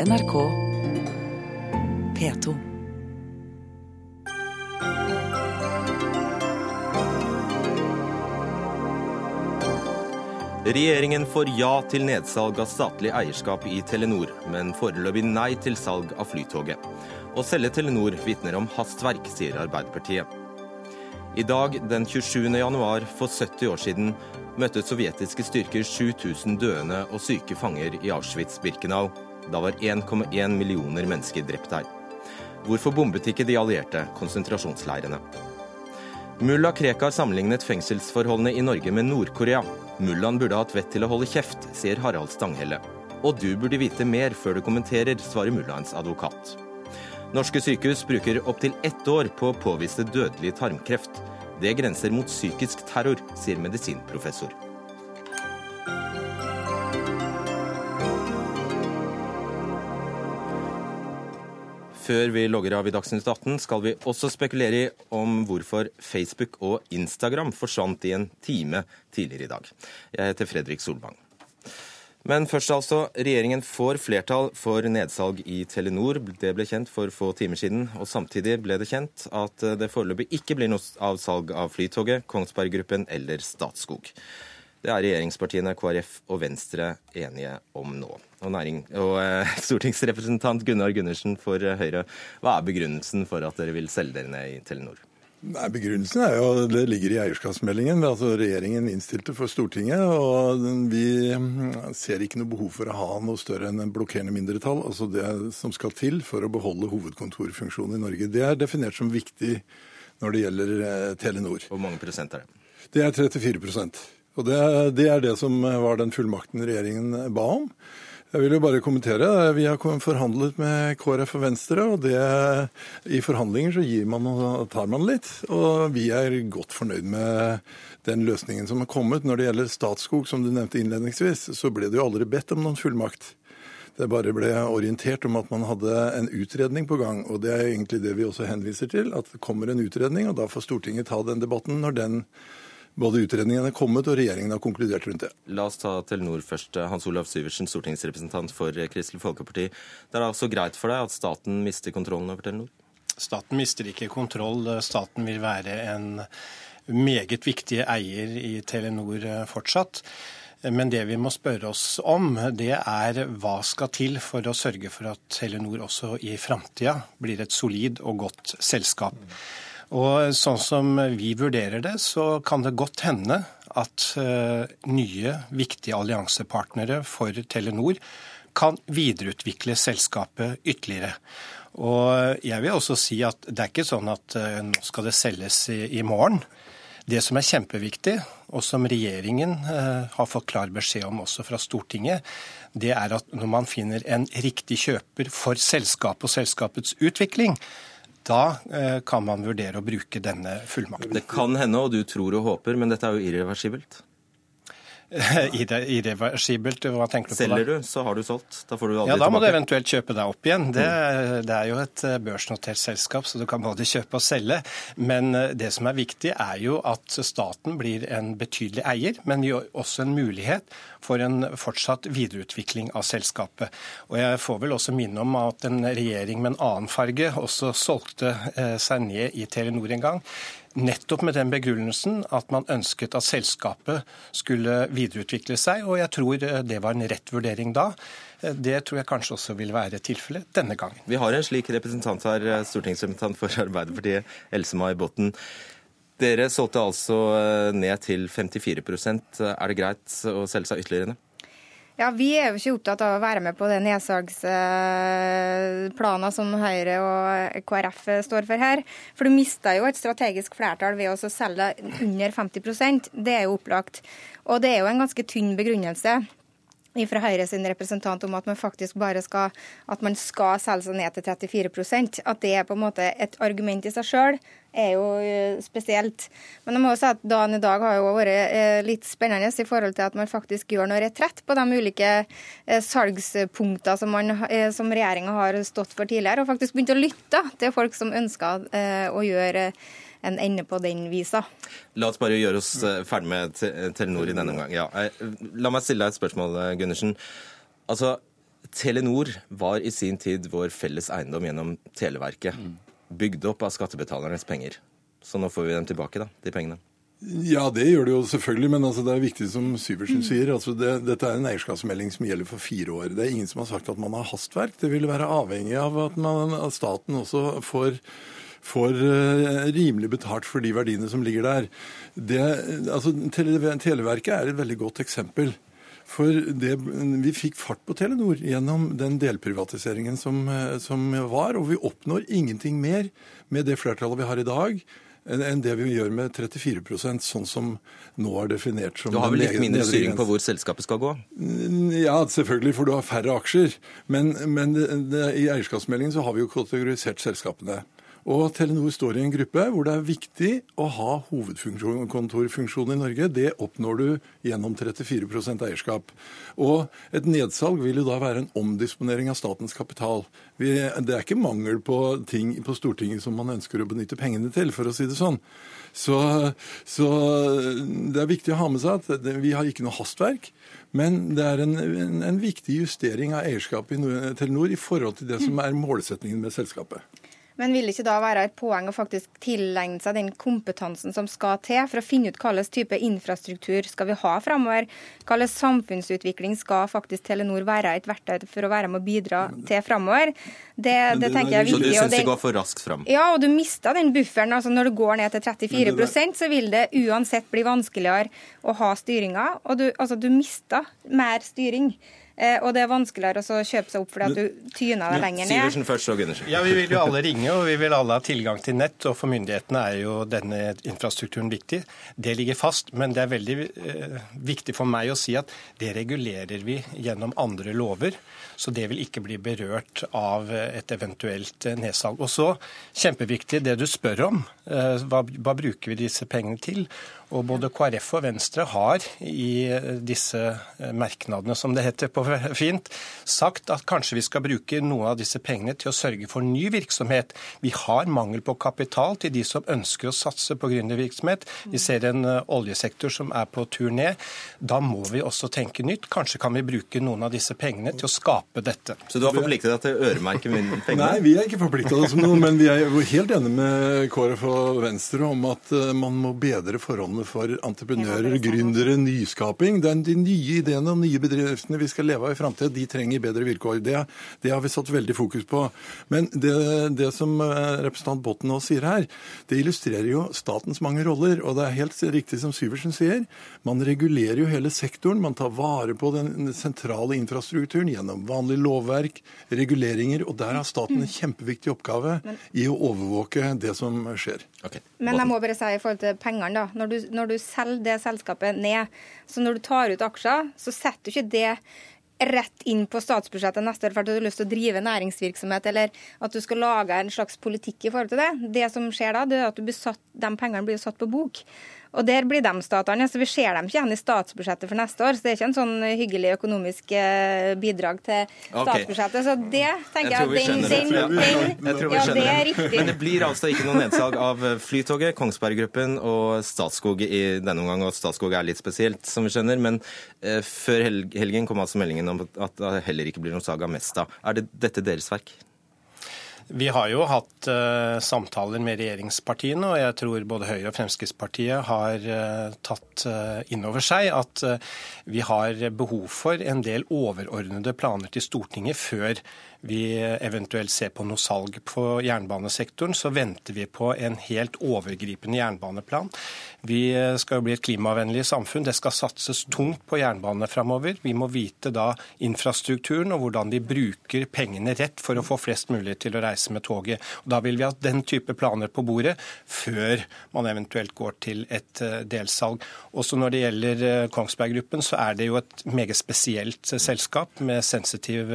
NRK P2. Regjeringen får ja til nedsalg av statlig eierskap i Telenor, men foreløpig nei til salg av Flytoget. Å selge Telenor vitner om hastverk, sier Arbeiderpartiet. I dag, den 27. januar for 70 år siden, møtte sovjetiske styrker 7000 døende og syke fanger i Auschwitz-Birkenau. Da var 1,1 millioner mennesker drept her. Hvorfor bombet ikke de allierte konsentrasjonsleirene? Mulla Krekar sammenlignet fengselsforholdene i Norge med Nord-Korea. Mullaen burde hatt vett til å holde kjeft, sier Harald Stanghelle. Og du burde vite mer før du kommenterer, svarer mullaens advokat. Norske sykehus bruker opptil ett år på å påvise dødelig tarmkreft. Det grenser mot psykisk terror, sier medisinprofessor. Før vi logger av i Dagsnytt 18, skal vi også spekulere i om hvorfor Facebook og Instagram forsvant i en time tidligere i dag. Jeg heter Fredrik Solvang. Men først altså, regjeringen får flertall for nedsalg i Telenor. Det ble kjent for få timer siden. Og samtidig ble det kjent at det foreløpig ikke blir noe av salg av Flytoget, Kongsberg Gruppen eller Statskog. Det er regjeringspartiene KrF og Venstre enige om nå. Og, næring, og eh, Stortingsrepresentant Gunnar Gundersen for Høyre, hva er begrunnelsen for at dere vil selge dere ned i Telenor? Nei, Begrunnelsen er jo, det ligger i eierskapsmeldingen. altså Regjeringen innstilte for Stortinget. og Vi ser ikke noe behov for å ha noe større enn en blokkerende mindretall. altså Det som skal til for å beholde hovedkontorfunksjonen i Norge. Det er definert som viktig når det gjelder eh, Telenor. Hvor mange prosent er det? Det er 34% og det, det, er det som var den fullmakten regjeringen ba om. Jeg vil jo bare kommentere. Vi har forhandlet med KrF og Venstre, og det, i forhandlinger så gir man og tar man litt. Og vi er godt fornøyd med den løsningen som er kommet. Når det gjelder Statskog, som du nevnte innledningsvis, så ble det jo aldri bedt om noen fullmakt. Det bare ble orientert om at man hadde en utredning på gang. Og det er egentlig det vi også henviser til, at det kommer en utredning, og da får Stortinget ta den debatten når den både utredningen er kommet og regjeringen har konkludert rundt det. La oss ta Telenor først. Hans Olav Syversen, stortingsrepresentant for Kristelig Folkeparti. Det er altså greit for deg at staten mister kontrollen over Telenor? Staten mister ikke kontroll. Staten vil være en meget viktig eier i Telenor fortsatt. Men det vi må spørre oss om, det er hva skal til for å sørge for at Telenor også i framtida blir et solid og godt selskap. Og sånn som vi vurderer det, så kan det godt hende at uh, nye, viktige alliansepartnere for Telenor kan videreutvikle selskapet ytterligere. Og jeg vil også si at det er ikke sånn at uh, nå skal det selges i, morgen. Det som er kjempeviktig, og som regjeringen uh, har fått klar beskjed om også fra Stortinget, det er at når man finner en riktig kjøper for selskapet og selskapets utvikling, da eh, kan man vurdere å bruke denne fullmakten. Det kan hende, og du tror og håper, men dette er jo irreversibelt. Irreversibelt, hva tenker du på da? Selger du, så har du solgt. Da får du aldri tilbake. Ja, da må tilbake. du eventuelt kjøpe deg opp igjen. Det, det, er jo et eh, børsnotert selskap, så du kan både kjøpe og selge. Men eh, det som er viktig, er jo at staten blir en betydelig eier, men gir også en mulighet for en fortsatt videreutvikling av selskapet. Og jeg får vel også minne om at en regjering med en annen farge også solgte eh, seg ned i Telenor en gang. Nettopp med den begrunnelsen at man ønsket at selskapet skulle videreutvikle seg, og jeg tror det var en rett vurdering da. Det tror jeg kanskje også vil være tilfellet denne gangen. Vi har en slik representant her, stortingsrepresentant for Arbeiderpartiet, Else-May Botten. Dere solgte altså ned til 54 Er det greit å selge seg ytterligere ned? Ja, Vi er jo ikke opptatt av å være med på det nedsalgsplaner som Høyre og KrF står for her. For du mista jo et strategisk flertall ved å selge under 50% Det er jo opplagt. Og det er jo en ganske tynn begrunnelse fra Høyre sin representant om at man faktisk bare skal, at man skal selge seg ned til 34% At det er på en måte et argument i seg sjøl, er jo eh, spesielt. Men jeg må jo si at dagen i dag har jo vært eh, litt spennende i forhold til at man faktisk gjør noe retrett på de ulike eh, salgspunktene som, man, som regjeringa har stått for tidligere, og faktisk begynt å lytte til folk som ønsker å gjøre en ende på den visa. La oss bare gjøre oss eh, ferdig med Telenor i denne omgang. Ja. La meg stille deg et spørsmål, eh, Gundersen. Altså, Telenor var i sin tid vår felles eiendom gjennom Televerket. Bygd opp av skattebetalernes penger. Så nå får vi dem tilbake, da, de pengene. Ja, det gjør det jo selvfølgelig, men altså, det er viktig som Syversen sier. altså det, Dette er en eierskapsmelding som gjelder for fire år. Det er ingen som har sagt at man har hastverk. Det vil være avhengig av at, man, at staten også får får uh, rimelig betalt for de verdiene som ligger der. Det, altså, Televerket er et veldig godt eksempel. For det, vi fikk fart på Telenor gjennom den delprivatiseringen som, eh, som, var, og vi oppnår ingenting mer med det flertallet vi har i dag, enn det vi gjør med 34% sånn som nå er definert som Du har vel litt mindre styring på hvor selskapet skal gå? Ja, selvfølgelig, for du har færre aksjer. Men, men det, det, i eierskapsmeldingen så har vi jo kategorisert selskapene. Og Telenor står i en gruppe hvor det er viktig å ha hovedkontorfunksjon i Norge. Det oppnår du gjennom 34% eierskap. Og et nedsalg vil jo da være en omdisponering av statens kapital. Det er ikke mangel på ting på Stortinget som man ønsker å benytte pengene til, for å si det sånn. Så, så det er viktig å ha med seg at vi har ikke noe hastverk. Men det er en, en, en viktig justering av eierskapet i Telenor i forhold til det som er målsettingen med selskapet. Men vil det ikke da være et poeng å faktisk tilegne seg den kompetansen som skal til, for å finne ut hvilken type infrastruktur skal vi ha framover? Hvilken samfunnsutvikling skal faktisk Telenor være et verktøy for å være med å bidra til framover? Det, det, tenker jeg er viktig. Så du syns det går for raskt fram? Ja, og du mister den bufferen. altså Når du går ned til 34% så vil det uansett bli vanskeligere å ha styringa. Og du, altså, du mister mer styring. Eh, og det er vanskeligere å kjøpe seg opp fordi at du tyner deg lenger ned. Siversen først og Gundersen. Ja, Vi vil jo alle ringe, og vi vil alle ha tilgang til nett. Og for myndighetene er jo denne infrastrukturen viktig. Det ligger fast. Men det er veldig eh, viktig for meg å si at det regulerer vi gjennom andre lover. Så det vil ikke bli berørt av et eventuelt eh, nedsalg. Og så, kjempeviktig det du spør om. Eh, hva, hva bruker vi disse pengene til? Og både KrF og Venstre har i disse merknadene, som det heter på fint, sagt at kanskje vi skal bruke noe av disse pengene til å sørge for ny virksomhet. Vi har mangel på kapital til de som ønsker å satse på gründervirksomhet. Vi ser en eh, oljesektor som er på tur ned. Da må vi også tenke nytt. Kanskje kan vi bruke noen av disse pengene til å skape dette. Så du har forpliktet deg til å øremerke pengene? Nei, vi er ikke forplikta som noe, men vi er helt enige med KrF og Venstre om at eh, man må bedre forholdene for entreprenører, gründere, nyskaping. Det er de nye ideene og nye bedriftene vi skal leve av i framtida. De trenger bedre vilkår. Det, det, har vi satt veldig fokus på. Men det, det som eh, representant Botten nå sier her, det illustrerer jo statens mange roller. Og det er helt riktig som Syversen sier. Man regulerer jo hele sektoren. Man tar vare på den sentrale infrastrukturen gjennom vanlig lovverk, reguleringer. Og der har staten en kjempeviktig oppgave i å overvåke det som skjer. Okay. Men jeg må bare si i forhold til pengene, da. Når du, når du selger det selskapet ned, så når du tar ut aksjer, så setter du ikke det rett inn på statsbudsjettet neste år for at du har lyst til å drive næringsvirksomhet, eller at du skal lage en slags politikk i forhold til det. Det som skjer da, det er at satt, de pengene blir satt på bok. Og der blir de statene. så Vi ser dem ikke igjen i statsbudsjettet for neste år. Så det er ikke en sånn hyggelig økonomisk eh, bidrag til statsbudsjettet. Så det tenker jeg, jeg den, den, den, den ja, det er riktig. Men det blir altså ikke noe nedsalg av Flytoget, Kongsberg Gruppen og Statskog i denne omgang. Og Statskog er litt spesielt, som vi skjønner. Men eh, før helgen kom altså meldingen om at det heller ikke blir noe salg av Mesta. Er det dette deres verk? Vi har jo hatt uh, samtaler med regjeringspartiene, og jeg tror både Høyre og Fremskrittspartiet har uh, tatt uh, inn over seg at vi har behov for en del overordnede planer til Stortinget før vi eventuelt ser på noe salg på jernbanesektoren, så venter vi på en helt overgripende jernbaneplan. Vi skal jo bli et klimavennlig samfunn. Det skal satses tungt på jernbane framover. Vi må vite da infrastrukturen og hvordan vi bruker pengene rett for å få flest mulig til å reise med toget. Og da vil vi ha den type planer på bordet før man eventuelt går til et eh, delsalg. Også når det gjelder eh, Kongsberg Gruppen, så er det jo et meget spesielt selskap med sensitiv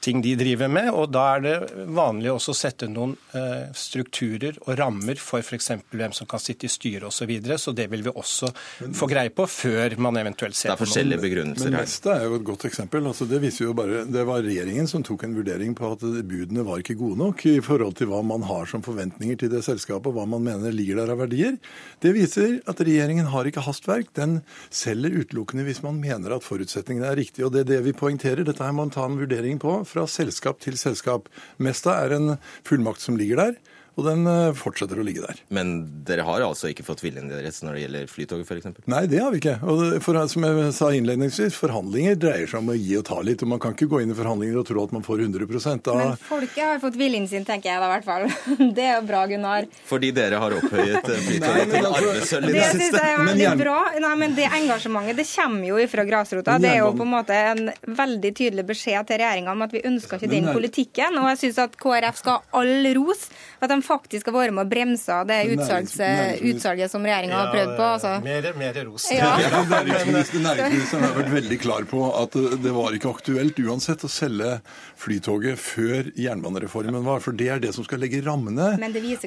ting de driver med. og Da er det vanlig også å sette noen eh, strukturer og rammer for f.eks. hvem som kan sitte i styret osv. Så, videre, så det vil vi også få greie på før man eventuelt ser på noen. Det er forskjellige begrunnelser her. Men Neste er jo et godt eksempel. Altså, det viser jo bare, det var regjeringen som tok en vurdering på at budene var ikke gode nok i forhold til hva man har som forventninger til det selskapet, og hva man mener ligger der av verdier. Det viser at regjeringen har ikke hastverk. Den selger utelukkende hvis man mener at forutsetningene er riktige. og Det er det vi poengterer. Dette her må man ta en vurdering på fra selskap til selskap. Mesta er en fullmakt som ligger der og den eh, fortsetter å ligge der. Men dere har altså ikke fått viljen deres når det gjelder Flytoget f.eks.? Nei, det har vi ikke. Og for, som jeg sa innledningsvis, forhandlinger dreier seg om å gi og ta litt. og Man kan ikke gå inn i forhandlinger og tro at man får 100 da... Men folket har fått viljen sin, tenker jeg da i hvert fall. Det er jo bra, Gunnar. Fordi dere har opphøyet eh, Flytoget til altså, arvesølv i det siste? Det syns jeg er veldig men, bra. Nei, men Det engasjementet det kommer jo ifra grasrota. Det er jo på en måte en veldig tydelig beskjed til regjeringa om at vi ønsker ikke den politikken. Og jeg syns at KrF skal ha all ros at de faktisk har vært med og bremsa det utsalget som regjeringa har prøvd på. Altså. Mer, mer ros. Ja. Næringsministeren har vært veldig klar på at det var ikke aktuelt uansett å selge Flytoget før jernbanereformen var, for det er det som skal legge rammene.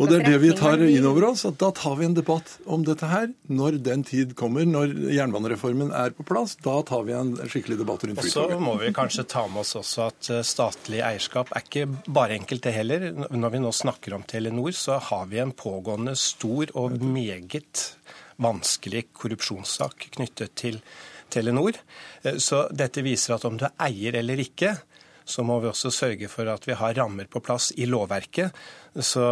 Og det er det vi tar inn over oss, at da tar vi en debatt om dette her når den tid kommer, når jernbanereformen er på plass. Da tar vi en skikkelig debatt rundt Flytoget. Og så må vi kanskje ta med oss også at eh, statlig eierskap er ikke bare enkelt, det heller. Når vi nå snakker om Telenor, så har vi en pågående stor og meget vanskelig korrupsjonssak knyttet til Telenor. Eh, så dette viser at om du er eier eller ikke, så må vi også sørge for at vi har rammer på plass i lovverket. Så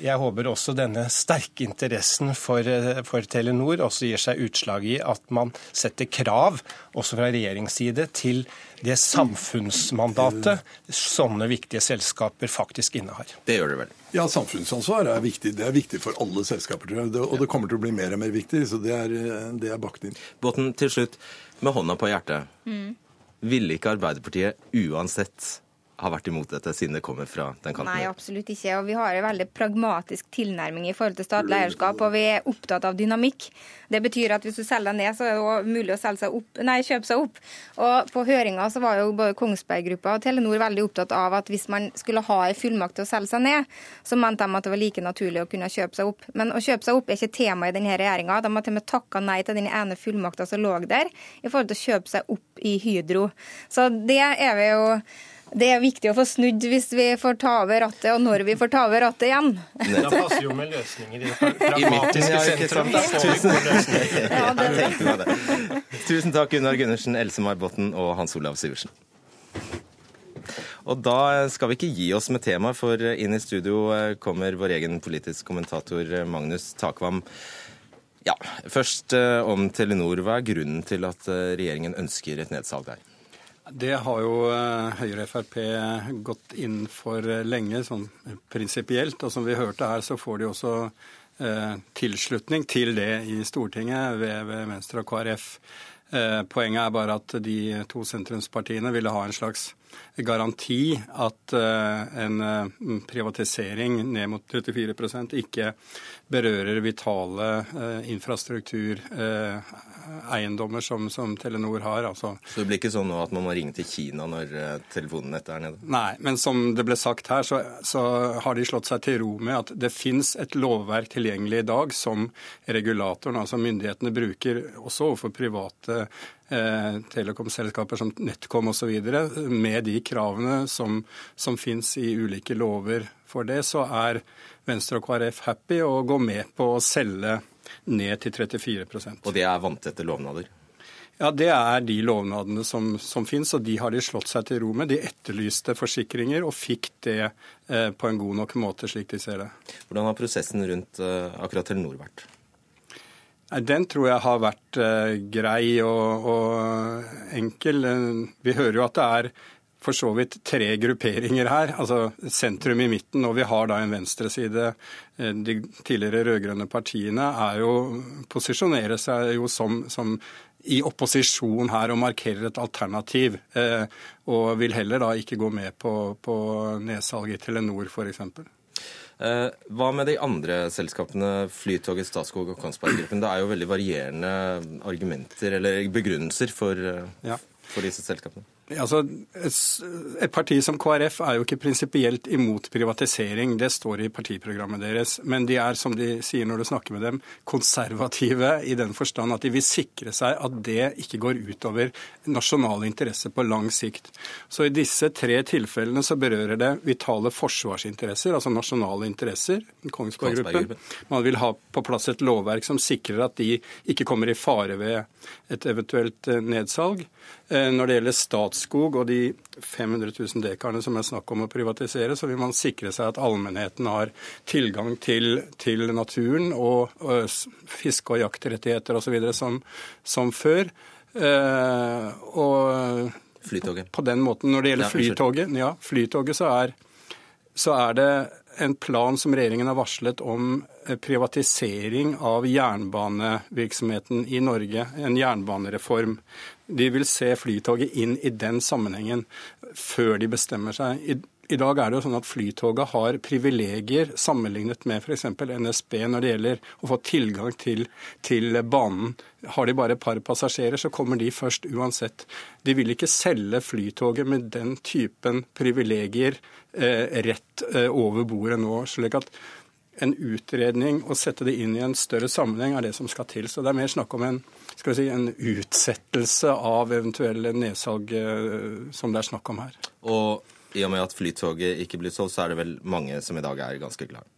jeg håper også denne sterke interessen for, for Telenor også gir seg utslag i at man setter krav, også fra regjeringsside, til det samfunnsmandatet sånne viktige selskaper faktisk innehar. Det gjør det vel? Ja, samfunnsansvar er viktig. Det er viktig for alle selskaper. Og det kommer til å bli mer og mer viktig, så det er, det er bakt inn. Båten, til slutt, med hånda på hjertet. Mm. Ville ikke Arbeiderpartiet uansett har vært imot dette, siden det kommer fra den kanten? Nei, absolutt ikke. Og vi har en veldig pragmatisk tilnærming i forhold til statlig eierskap, og vi er opptatt av dynamikk. Det betyr at hvis du selger ned, så er det også mulig å seg opp, nei, kjøpe seg opp. Og på høringa så var jo både Kongsberg-gruppa og Telenor veldig opptatt av at hvis man skulle ha en fullmakt til å selge seg ned, så mente de at det var like naturlig å kunne kjøpe seg opp. Men å kjøpe seg opp er ikke tema i denne regjeringa. De har til og med takka nei til den ene fullmakta som lå der, i forhold til å kjøpe seg opp i Hydro. Så det er vi jo det er viktig å få snudd hvis vi får ta over rattet, og når vi får ta over rattet igjen. Det passer jo med løsninger i det pragmatiske sentrum. Tusen takk, Gunnar Gundersen, Else May Botten og Hans Olav Sivertsen. Og da skal vi ikke gi oss med temaet, for inn i studio kommer vår egen politisk kommentator Magnus Takvam. Ja, Først eh, om Telenor. Hva er grunnen til at eh, regjeringen ønsker et nedsalg der? Det har jo eh, Høyre og Frp gått inn for lenge, sånn prinsipielt. Og som vi hørte her, så får de også eh, tilslutning til det i Stortinget ved, ved Venstre og KrF. Eh, poenget er bare at de to sentrumspartiene ville ha en slags garanti at eh, en eh, privatisering ned mot 34% ikke berører vitale eh, infrastruktureiendommer som, som, Telenor har. Altså. Så det blir ikke sånn nå at man må ringe til Kina når telefonnettet er nede? Nei, men som det ble sagt her, så, så har de slått seg til ro med at det fins et lovverk tilgjengelig i dag som regulatoren, altså myndighetene, bruker også overfor private eh, telekomselskaper som NetCom osv. Med de kravene som, som fins i ulike lover for det, så er Venstre og KrF happy å gå med på å selge ned til 34% Og det er vanntette lovnader? Ja, Det er de lovnadene som, som finnes, og de har de slått seg til ro med. De etterlyste forsikringer og fikk det eh, på en god nok måte, slik de ser det. Hvordan har prosessen rundt eh, akkurat Telenor vært? Den tror jeg har vært eh, grei og, og enkel. Vi hører jo at det er for så vidt tre grupperinger her. altså Sentrum i midten, og vi har da en venstreside. Eh, de tidligere rød-grønne partiene jo, posisjonerer seg jo som, som, i opposisjon her og markerer et alternativ. Eh, og vil heller da ikke gå med på, på nedsalget i Telenor f.eks. Eh, hva med de andre selskapene, Flytoget, Statskog og Kongsberg Gruppen? Det er jo veldig varierende argumenter eller begrunnelser for, ja. for disse selskapene. Altså, et parti som KrF er jo ikke prinsipielt imot privatisering. Det står i partiprogrammet deres. Men de er, som de sier når du snakker med dem, konservative i den forstand at de vil sikre seg at det ikke går utover nasjonale interesser på lang sikt. Så i disse tre tilfellene så berører det vitale forsvarsinteresser, altså nasjonale interesser. Kongsberg Gruppen. Man vil ha på plass et lovverk som sikrer at de ikke kommer i fare ved et eventuelt eh, nedsalg. Eh, når det gjelder Statskog og de 500 000 dekarene som er snakk om å privatisere, så vil man sikre seg at allmennheten har tilgang til, til naturen og, og fiske- og jaktrettigheter osv. Som, som før. Eh, og Flytoget. På den måten, Når det gjelder ja, Flytoget, ja, flytoget så er, så er det en plan som regjeringen har varslet om eh, privatisering av jernbanevirksomheten i Norge. En jernbanereform. De vil se Flytoget inn i den sammenhengen før de bestemmer seg. I, dag er det jo sånn at Flytoget har privilegier sammenlignet med f.eks. NSB når det gjelder å få tilgang til, til, banen. Har de bare et par passasjerer, så kommer de først uansett. De vil ikke selge Flytoget med den typen privilegier Eh, rett eh, over bordet nå. slik at en utredning og sette det inn i en større sammenheng er det som skal til. Så det er mer snakk om en, si, en utsettelse av eventuelle nedsalg eh, som det er snakk om her. Og i og med at Flytoget ikke blir solgt, så er det vel mange som i dag er ganske glad?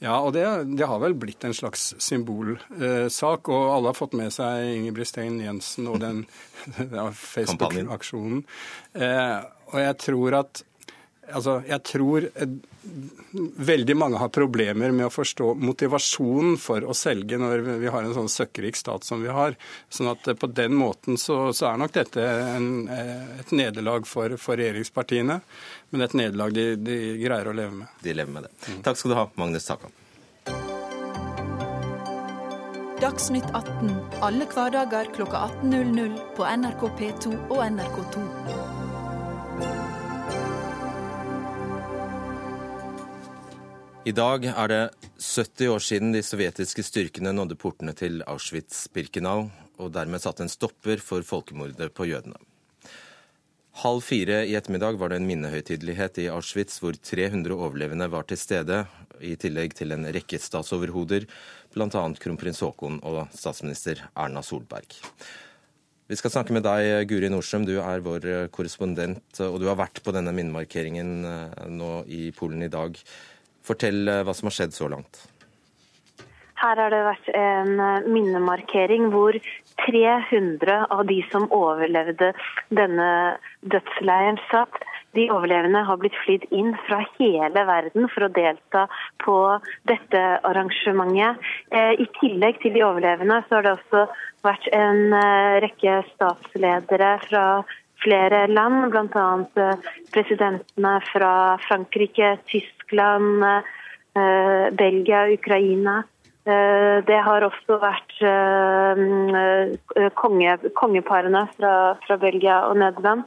Ja, og det, det, har vel blitt en slags symbolsak. Og alle har fått med seg Ingebrigt Jensen og den Facebook-aksjonen. Eh, og jeg tror at altså, jeg tror eh, veldig mange har problemer med å forstå motivasjonen for å selge når vi har en sånn søkkrik stat som vi har. Sånn at eh, på den måten så, så er nok dette en, eh, et nederlag for, for, regjeringspartiene. Men et nederlag de, de, greier å leve med. De lever med det. Takk skal du ha, Magnus Takan. Dagsnytt 18 alle hverdager klokka 18.00 på NRK P2 og NRK2. I dag er det 70 år siden de sovjetiske styrkene nådde portene til Auschwitz-Birkenau, og dermed satte en stopper for folkemordet på jødene. Halv fire i ettermiddag var det en minnehøytidelighet i Auschwitz hvor 300 overlevende var til stede, i tillegg til en rekke statsoverhoder, bl.a. kronprins Haakon og statsminister Erna Solberg. Vi skal snakke med deg, Guri Nordstrøm. Du er vår korrespondent, og du har vært på denne minnemarkeringen eh, nå i Polen i dag. Fortell eh, hva som har skjedd så langt. Her har det vært en eh, minnemarkering hvor 300 av de som overlevde denne dødsleiren satt. De overlevende har blitt flydd inn fra hele verden for å delta på dette arrangementet. Eh, I tillegg til de overlevende så har det også vært en rekke statsledere fra flere land, bl.a. presidentene fra Frankrike, Tyskland Tyskland, eh, Belgia, Ukraina. Eh, det har også vært eh, konge, kongeparene fra, fra, Belgia og Nederland.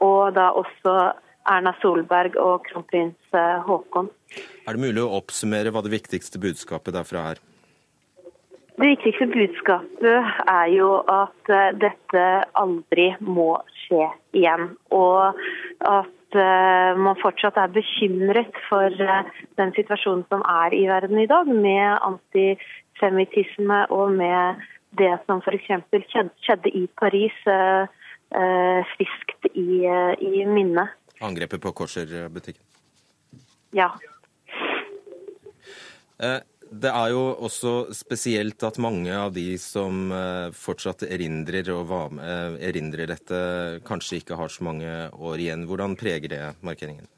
Og da også Erna Solberg og kronprins Haakon. Er det mulig å oppsummere hva det viktigste budskapet derfra er? Det viktigste budskapet er jo at dette aldri må skje igjen. Og at Eh, man fortsatt er bekymret for eh, den situasjonen som er i verden i dag, med antisemittisme og med det som f.eks. skjedde i Paris, eh, friskt i, i minnet. Angrepet på Korser-butikken? Ja. Det er jo også spesielt at mange av de som eh, fortsatt erindrer, med, eh, erindrer dette, kanskje ikke har så mange år igjen. Hvordan preger det markeringen?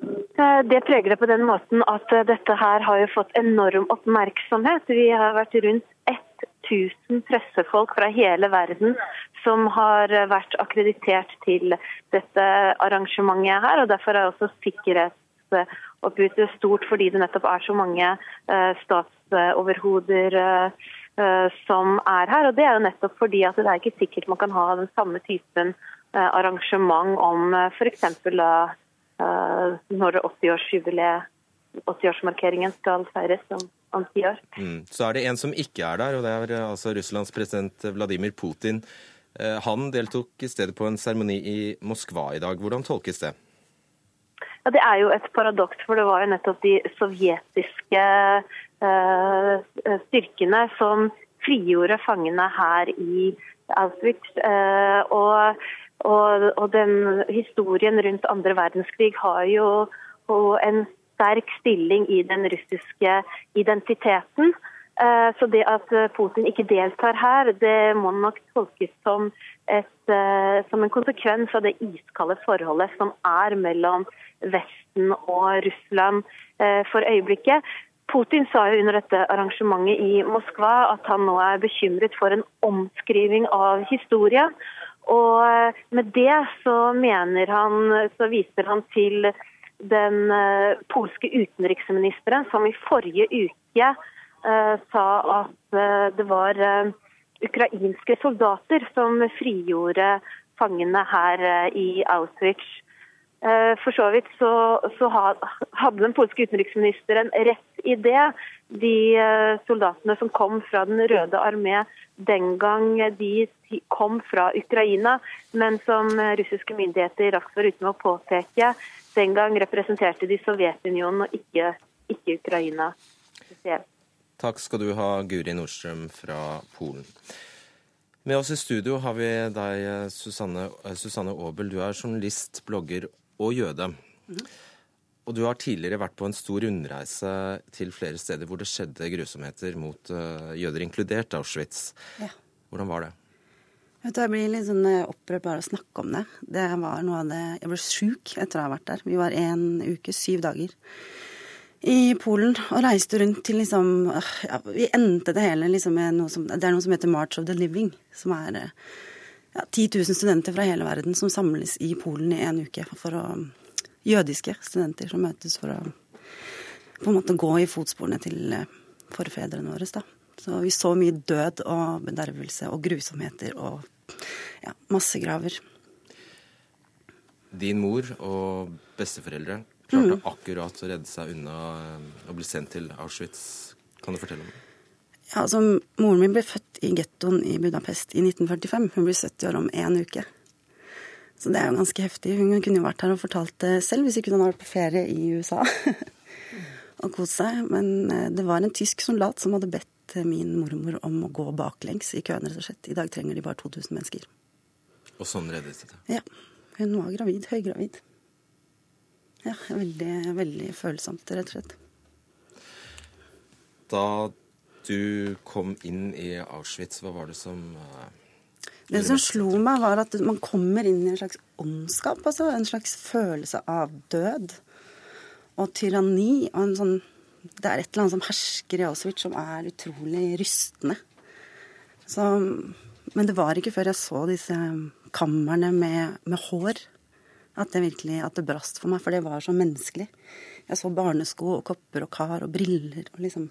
Eh, det preger det på den måten at dette her har jo fått enorm oppmerksomhet. Vi har vært rundt 1000 pressefolk fra hele verden som har vært akkreditert til dette arrangementet her. og Derfor er også sikkerhets oppbytte stort fordi det nettopp er så mange eh, statsoverhoder eh, eh, som er her. Og Det er jo nettopp fordi at det er ikke sikkert man kan ha den samme typen arrangement om f.eks. når 80-årsjubileet 80-årsmarkeringen skal feires om, om ti år. Mm. Så er det en som ikke er der, og det er altså Russlands president Vladimir Putin. Han deltok i stedet på en seremoni i Moskva i dag. Hvordan tolkes det? Ja, Det er jo et paradoks, for det var jo nettopp de sovjetiske eh, styrkene som frigjorde fangene her i Auschwitz. Eh, og, og, og, den historien rundt andre verdenskrig har jo en sterk stilling i den russiske identiteten. Uh, så det at Putin ikke deltar her, det må nok tolkes som, et, som en konsekvens av det iskalde forholdet som er mellom Vesten og Russland eh, for øyeblikket. Putin sa jo under dette arrangementet i Moskva at han nå er bekymret for en omskriving av historie. Og eh, med det så mener han, så viser han til den eh, polske utenriksministeren som i forrige uke sa at det var ukrainske soldater som frigjorde fangene her i Auschwitz. Eh, for så vidt så, så, hadde den polske utenriksministeren rett i det. De eh, soldatene som kom fra Den røde armé den gang de kom fra Ukraina, men som russiske myndigheter raskt var ute med å påpeke, den gang representerte de Sovjetunionen og ikke, ikke Ukraina spesielt. Takk skal du ha, Guri Nordstrøm fra Polen. Med oss i studio har vi deg, Susanne, Susanne Aabel. Du er journalist, blogger og jøde. Mm. Og du har tidligere vært på en stor rundreise til flere steder hvor det skjedde grusomheter mot uh, jøder, inkludert Auschwitz. Ja. Hvordan var det? Jeg blir litt sånn eh, opprørt bare av å snakke om det. Det var noe av det Jeg ble sjuk etter å ha vært der. Vi var en uke, syv dager i Polen og reiste rundt til liksom ja, Vi endte det hele liksom med noe som Det er noe som heter March of the Living, som er eh, ja, 10 000 studenter fra hele verden som samles i Polen i en uke. For å, jødiske studenter som møtes for å på en måte gå i fotsporene til eh, forfedrene våre. Da. Så vi så mye død og bedervelse og grusomheter og ja, massegraver. Din mor og besteforeldre klarte mm. akkurat å redde seg unna eh, å bli sendt til Auschwitz. Kan du fortelle om det? Ja, altså, Moren min ble født i gettoen i Budapest i 1945. Hun blir 70 år om én uke. Så det er jo ganske heftig. Hun kunne jo vært her og fortalt det selv hvis ikke hun hadde vært på ferie i USA og kost seg. Men eh, det var en tysk soldat som hadde bedt min mormor om å gå baklengs i køen, rett og slett. I dag trenger de bare 2000 mennesker. Og sånn reddet de det? Ja. Hun var gravid. Høygravid. Ja, veldig, veldig følsomt, rett og slett. Da du kom inn i Auschwitz, hva var det som uh, Det som slo meg, var at man kommer inn i en slags åndskap. Altså en slags følelse av død og tyranni. og en sånn det er et eller annet som hersker i Auschwitz som er utrolig rystende. Så, men det var ikke før jeg så disse kamrene med, med, hår, at det virkelig at det brast for meg. For det var så menneskelig. Jeg så barnesko og kopper og kar og briller. og liksom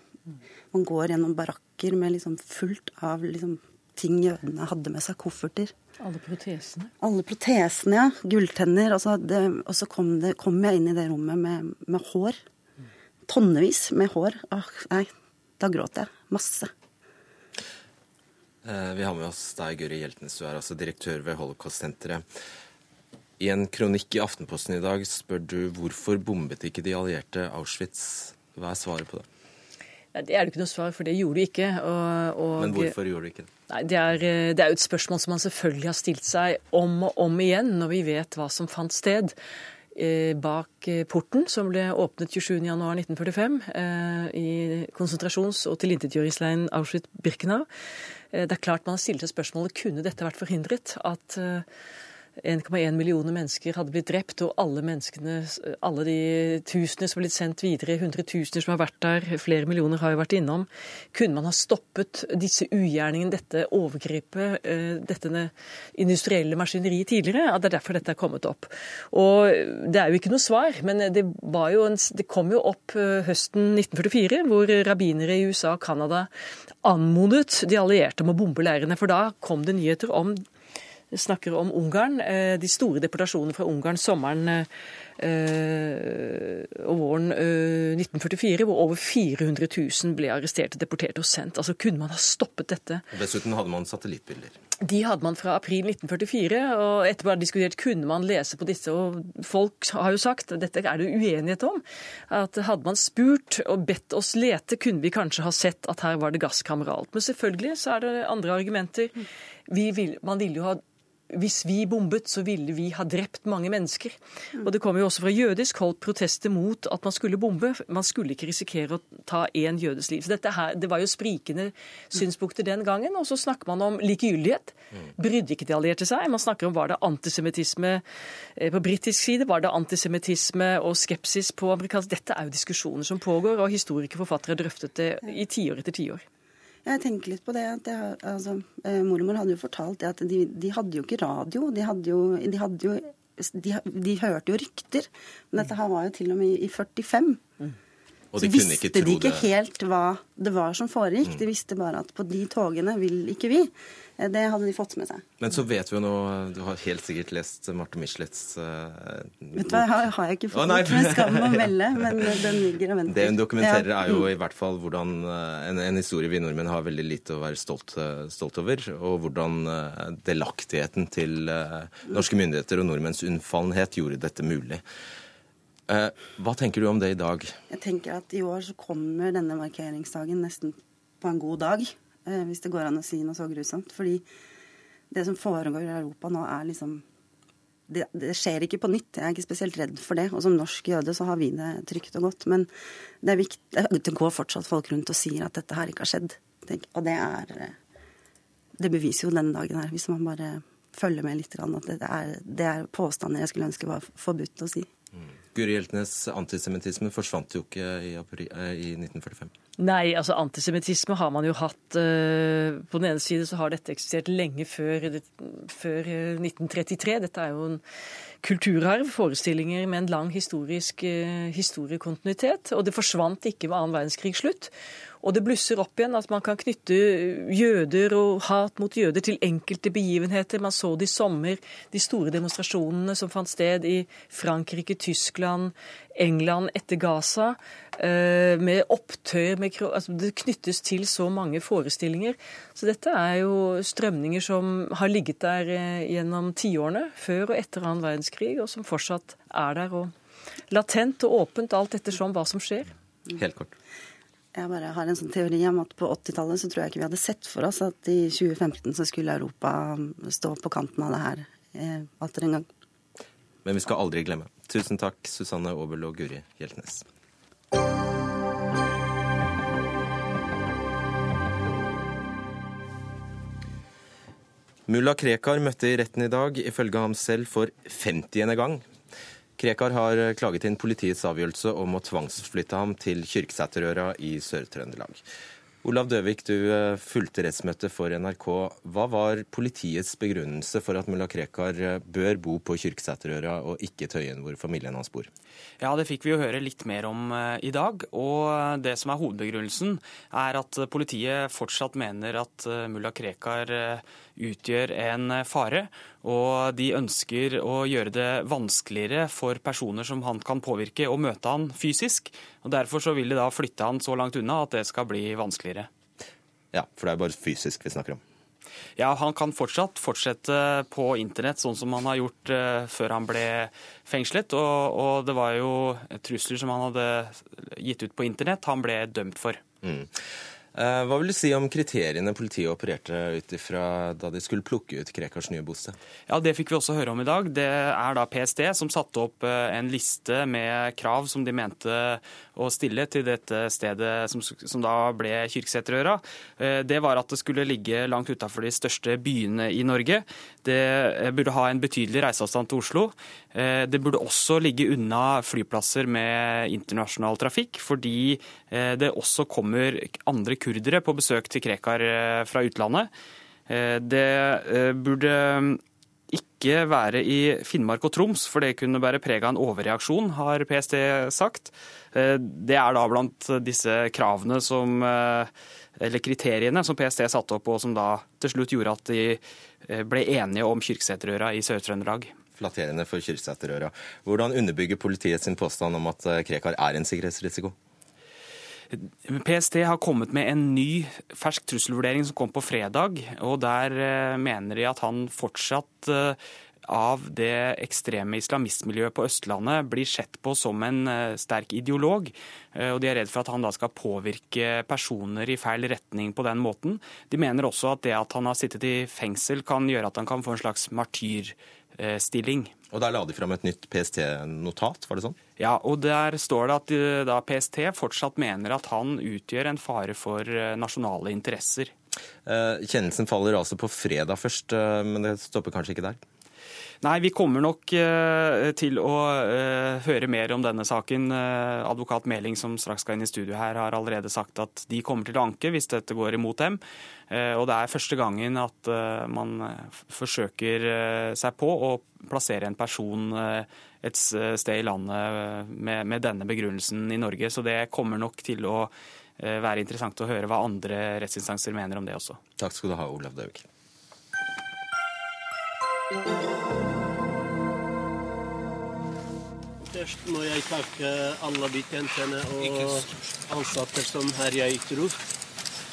man går gjennom barakker med liksom fullt av liksom ting jødene hadde med seg, kofferter. Alle protesene? Alle protesene, ja. Gulltenner. Altså det, og så kom, det, kom, jeg inn i det rommet med, med hår. Tonnevis med hår. Åh, nei, da gråt jeg. Masse. Eh, vi har med oss deg, Guri Hjeltnes. Du er altså direktør ved Holocaust-senteret. I en kronikk i Aftenposten i dag spør du hvorfor bombet ikke de allierte Auschwitz. Hva er svaret på det? Det er det ikke noe svar, for det gjorde de ikke. Og, og, Men hvorfor gjorde de ikke det? Nei, det er, eh, det er jo et spørsmål som man selvfølgelig har stilt seg om og om igjen, når vi vet hva som fant sted eh, bak eh, porten som ble åpnet 27.1.1945 i konsentrasjons- og tilintetgjøringsleiren Auschwitz-Birkenau. Det er klart man har stilt seg spørsmålet kunne dette vært forhindret. At 1,1 millioner mennesker hadde blitt drept, og alle menneskene, alle de tusener som har blitt sendt videre, hundretusener som har vært der, flere millioner har jo vært innom. Kunne man ha stoppet disse ugjerningene, dette overgrepet, eh, dette industrielle maskineriet tidligere? Det er derfor dette er kommet opp. Og det er jo ikke noe svar, men det, en, det kom jo opp eh, høsten 1944, hvor rabbinere i USA og Canada anmodet de allierte om å bombe leirene. For da kom det nyheter om snakker om Ungarn. Eh, de store deportasjonene fra Ungarn sommeren eh, og våren eh, 1944, hvor over 400 000 ble arrestert, deportert og sendt. Altså Kunne man ha stoppet dette? Og Dessuten hadde man satellittbilder. De hadde man fra april 1944, og etterpå har diskutert kunne man lese på disse. og Folk har jo sagt, dette er det uenighet om, at hadde man spurt og bedt oss lete, kunne vi kanskje ha sett at her var det gasskamera alt. Men selvfølgelig så er det andre argumenter. Vil, man ville jo ha hvis vi bombet, så ville vi ha drept mange mennesker. Og Det kom jo også fra jødisk hold protester mot at man skulle bombe. Man skulle ikke risikere å ta én jødes liv. Så dette her, Det var jo sprikende synspunkter den gangen. Og så snakker man om likegyldighet. Brydde ikke de allierte seg? Man snakker om var det antisemittisme eh, på britisk side, var det antisemittisme og skepsis på amerikansk Dette er jo diskusjoner som pågår, og historikere og forfattere drøftet det i tiår etter tiår. Jeg tenker litt på det. at jeg, altså, eh, Mormor hadde jo fortalt det at de, de hadde jo ikke radio. De hadde jo, de, hadde jo de, de, hørte jo rykter. Men dette her var jo til og med i 45. Mm. Og de så visste de ikke helt hva det var som foregikk. Mm. De visste bare at på de togene vil ikke vi. Eh, det hadde de fått med seg. Men så vet vi jo nå Du har helt sikkert lest Marte Michelets uh, Vet du hva, har, har, jeg ikke fått oh, med skam å melde, men den ligger og venter. Det hun dokumenterer, ja. er jo i hvert fall hvordan en, en, historie vi nordmenn har veldig lite å være stolt, stolt over, og hvordan uh, delaktigheten til uh, norske myndigheter og nordmenns unnfallenhet gjorde dette mulig. Hva tenker du om det i dag? Jeg tenker at I år så kommer denne markeringsdagen nesten på en god dag. Eh, hvis det går an å si noe så grusomt. Fordi det som foregår i Europa nå, er liksom det, det, skjer ikke på nytt. Jeg er ikke spesielt redd for det. Og som norsk jøde så har vi det trygt og godt. Men det er viktig, det går fortsatt folk rundt og sier at dette her ikke har skjedd. Og det er Det beviser jo denne dagen her, hvis man bare følger med litt. At det er, det er påstander jeg skulle ønske var forbudt å si. Mm. Guri Hjeltnes, antisemittismen forsvant jo ikke i, i 1945? Nei, altså antisemittisme har man jo hatt uh, På den ene side så har dette eksistert lenge før, før 1933. Eh, dette er jo en kulturarv, forestillinger med en lang historisk historiekontinuitet. Og det forsvant ikke ved annen verdenskrig slutt. Og det blusser opp igjen at man kan knytte jøder og hat mot jøder til enkelte begivenheter. Man så det i sommer, de store demonstrasjonene som fant sted i Frankrike, Tyskland, England etter Gaza. Eh, med opptøyer med, altså Det knyttes til så mange forestillinger. Så dette er jo strømninger som har ligget der eh, gjennom tiårene, før og etter annen verdenskrig, og som fortsatt er der. og Latent og åpent alt ettersom hva som skjer. Helt kort. Jeg bare har en sånn teori om at på 80-tallet så tror jeg ikke vi hadde sett for oss at i 2015 så skulle Europa stå på kanten av det her eh, atter en gang. Men vi skal aldri glemme. Tusen takk, Susanne Aabel og Guri Hjeltnes. Mulla Krekar møtte i retten i dag, ifølge ham selv for 50. gang. Krekar har klaget inn politiets avgjørelse om å tvangsflytte ham til Kyrksæterøra i Sør-Trøndelag. Olav Døvik, du eh, fulgte rettsmøtet for NRK. Hva var politiets begrunnelse for at mulla Krekar eh, bør bo på Kyrksæterøra og ikke Tøyen, hvor familien hans bor? Ja, Det fikk vi jo høre litt mer om eh, i dag. og Det som er hovedbegrunnelsen, er at politiet fortsatt mener at mulla Krekar utgjør en fare. Og de ønsker å gjøre det vanskeligere for personer som han kan påvirke, å møte han fysisk. Og Derfor så vil de da flytte han så langt unna at det skal bli vanskeligere. Ja, for det er bare fysisk vi snakker om. Ja, Han kan fortsatt fortsette på internett, sånn som han har gjort uh, før han ble fengslet. Og, og, det var jo trusler som han hadde gitt ut på internett han ble dømt for. Mm. Eh, hva vil du si om kriteriene politiet opererte ut ifra da de skulle plukke ut Krekars nye bosted? Ja, Det fikk vi også høre om i dag. Det er da PST som satte opp eh, en liste med krav som de mente å stille til dette stedet som, som da ble Kyrksæterøra. Eh, det var at det skulle ligge langt utafor de største byene i Norge. Det burde ha en betydelig reiseavstand til Oslo. Det burde også ligge unna flyplasser med internasjonal trafikk, fordi det også kommer andre kurdere på besøk til Krekar eh, fra utlandet. Eh, det eh, burde ikke være i Finnmark og Troms, for det kunne bære preg av en overreaksjon, har PST sagt. Det er da blant disse kravene som eller kriteriene som PST satte opp, og som da til slutt gjorde at de ble enige om Kyrksæterøra i Sør-Trøndelag. Flatterende for Kyrksæterøra. Hvordan underbygger politiet sin påstand om at Krekar er en sikkerhetsrisiko? PST har kommet med en ny fersk trusselvurdering som kom på fredag. og Der mener de at han fortsatt av det ekstreme islamistmiljøet på Østlandet blir sett på som en eh, sterk ideolog. Eh, og De er redd for at han da skal påvirke personer i feil retning på den måten. De mener også at det at han har sittet i fengsel kan gjøre at han kan få en slags martyrstilling. Og Der la de fram et nytt PST-notat, var det sånn? Ja, og der står det at eh, da PST fortsatt mener at han utgjør en fare for nasjonale interesser. Kjennelsen faller altså på fredag først, men det stopper kanskje ikke der? Nei, vi kommer nok uh, til å uh, høre mer om denne saken. Uh, advokat Meling, som straks skal inn i studio her, har allerede sagt at de kommer til å anke hvis dette går imot dem. Og det er første gangen at man forsøker seg på å plassere en person et sted i landet med, denne begrunnelsen i Norge. Så det kommer nok til å være interessant å høre hva andre rettsinstanser mener om det også. Takk skal du ha, Olav Daug. Først må jeg takke alle betjentene og ansatte som herja jeg Truf.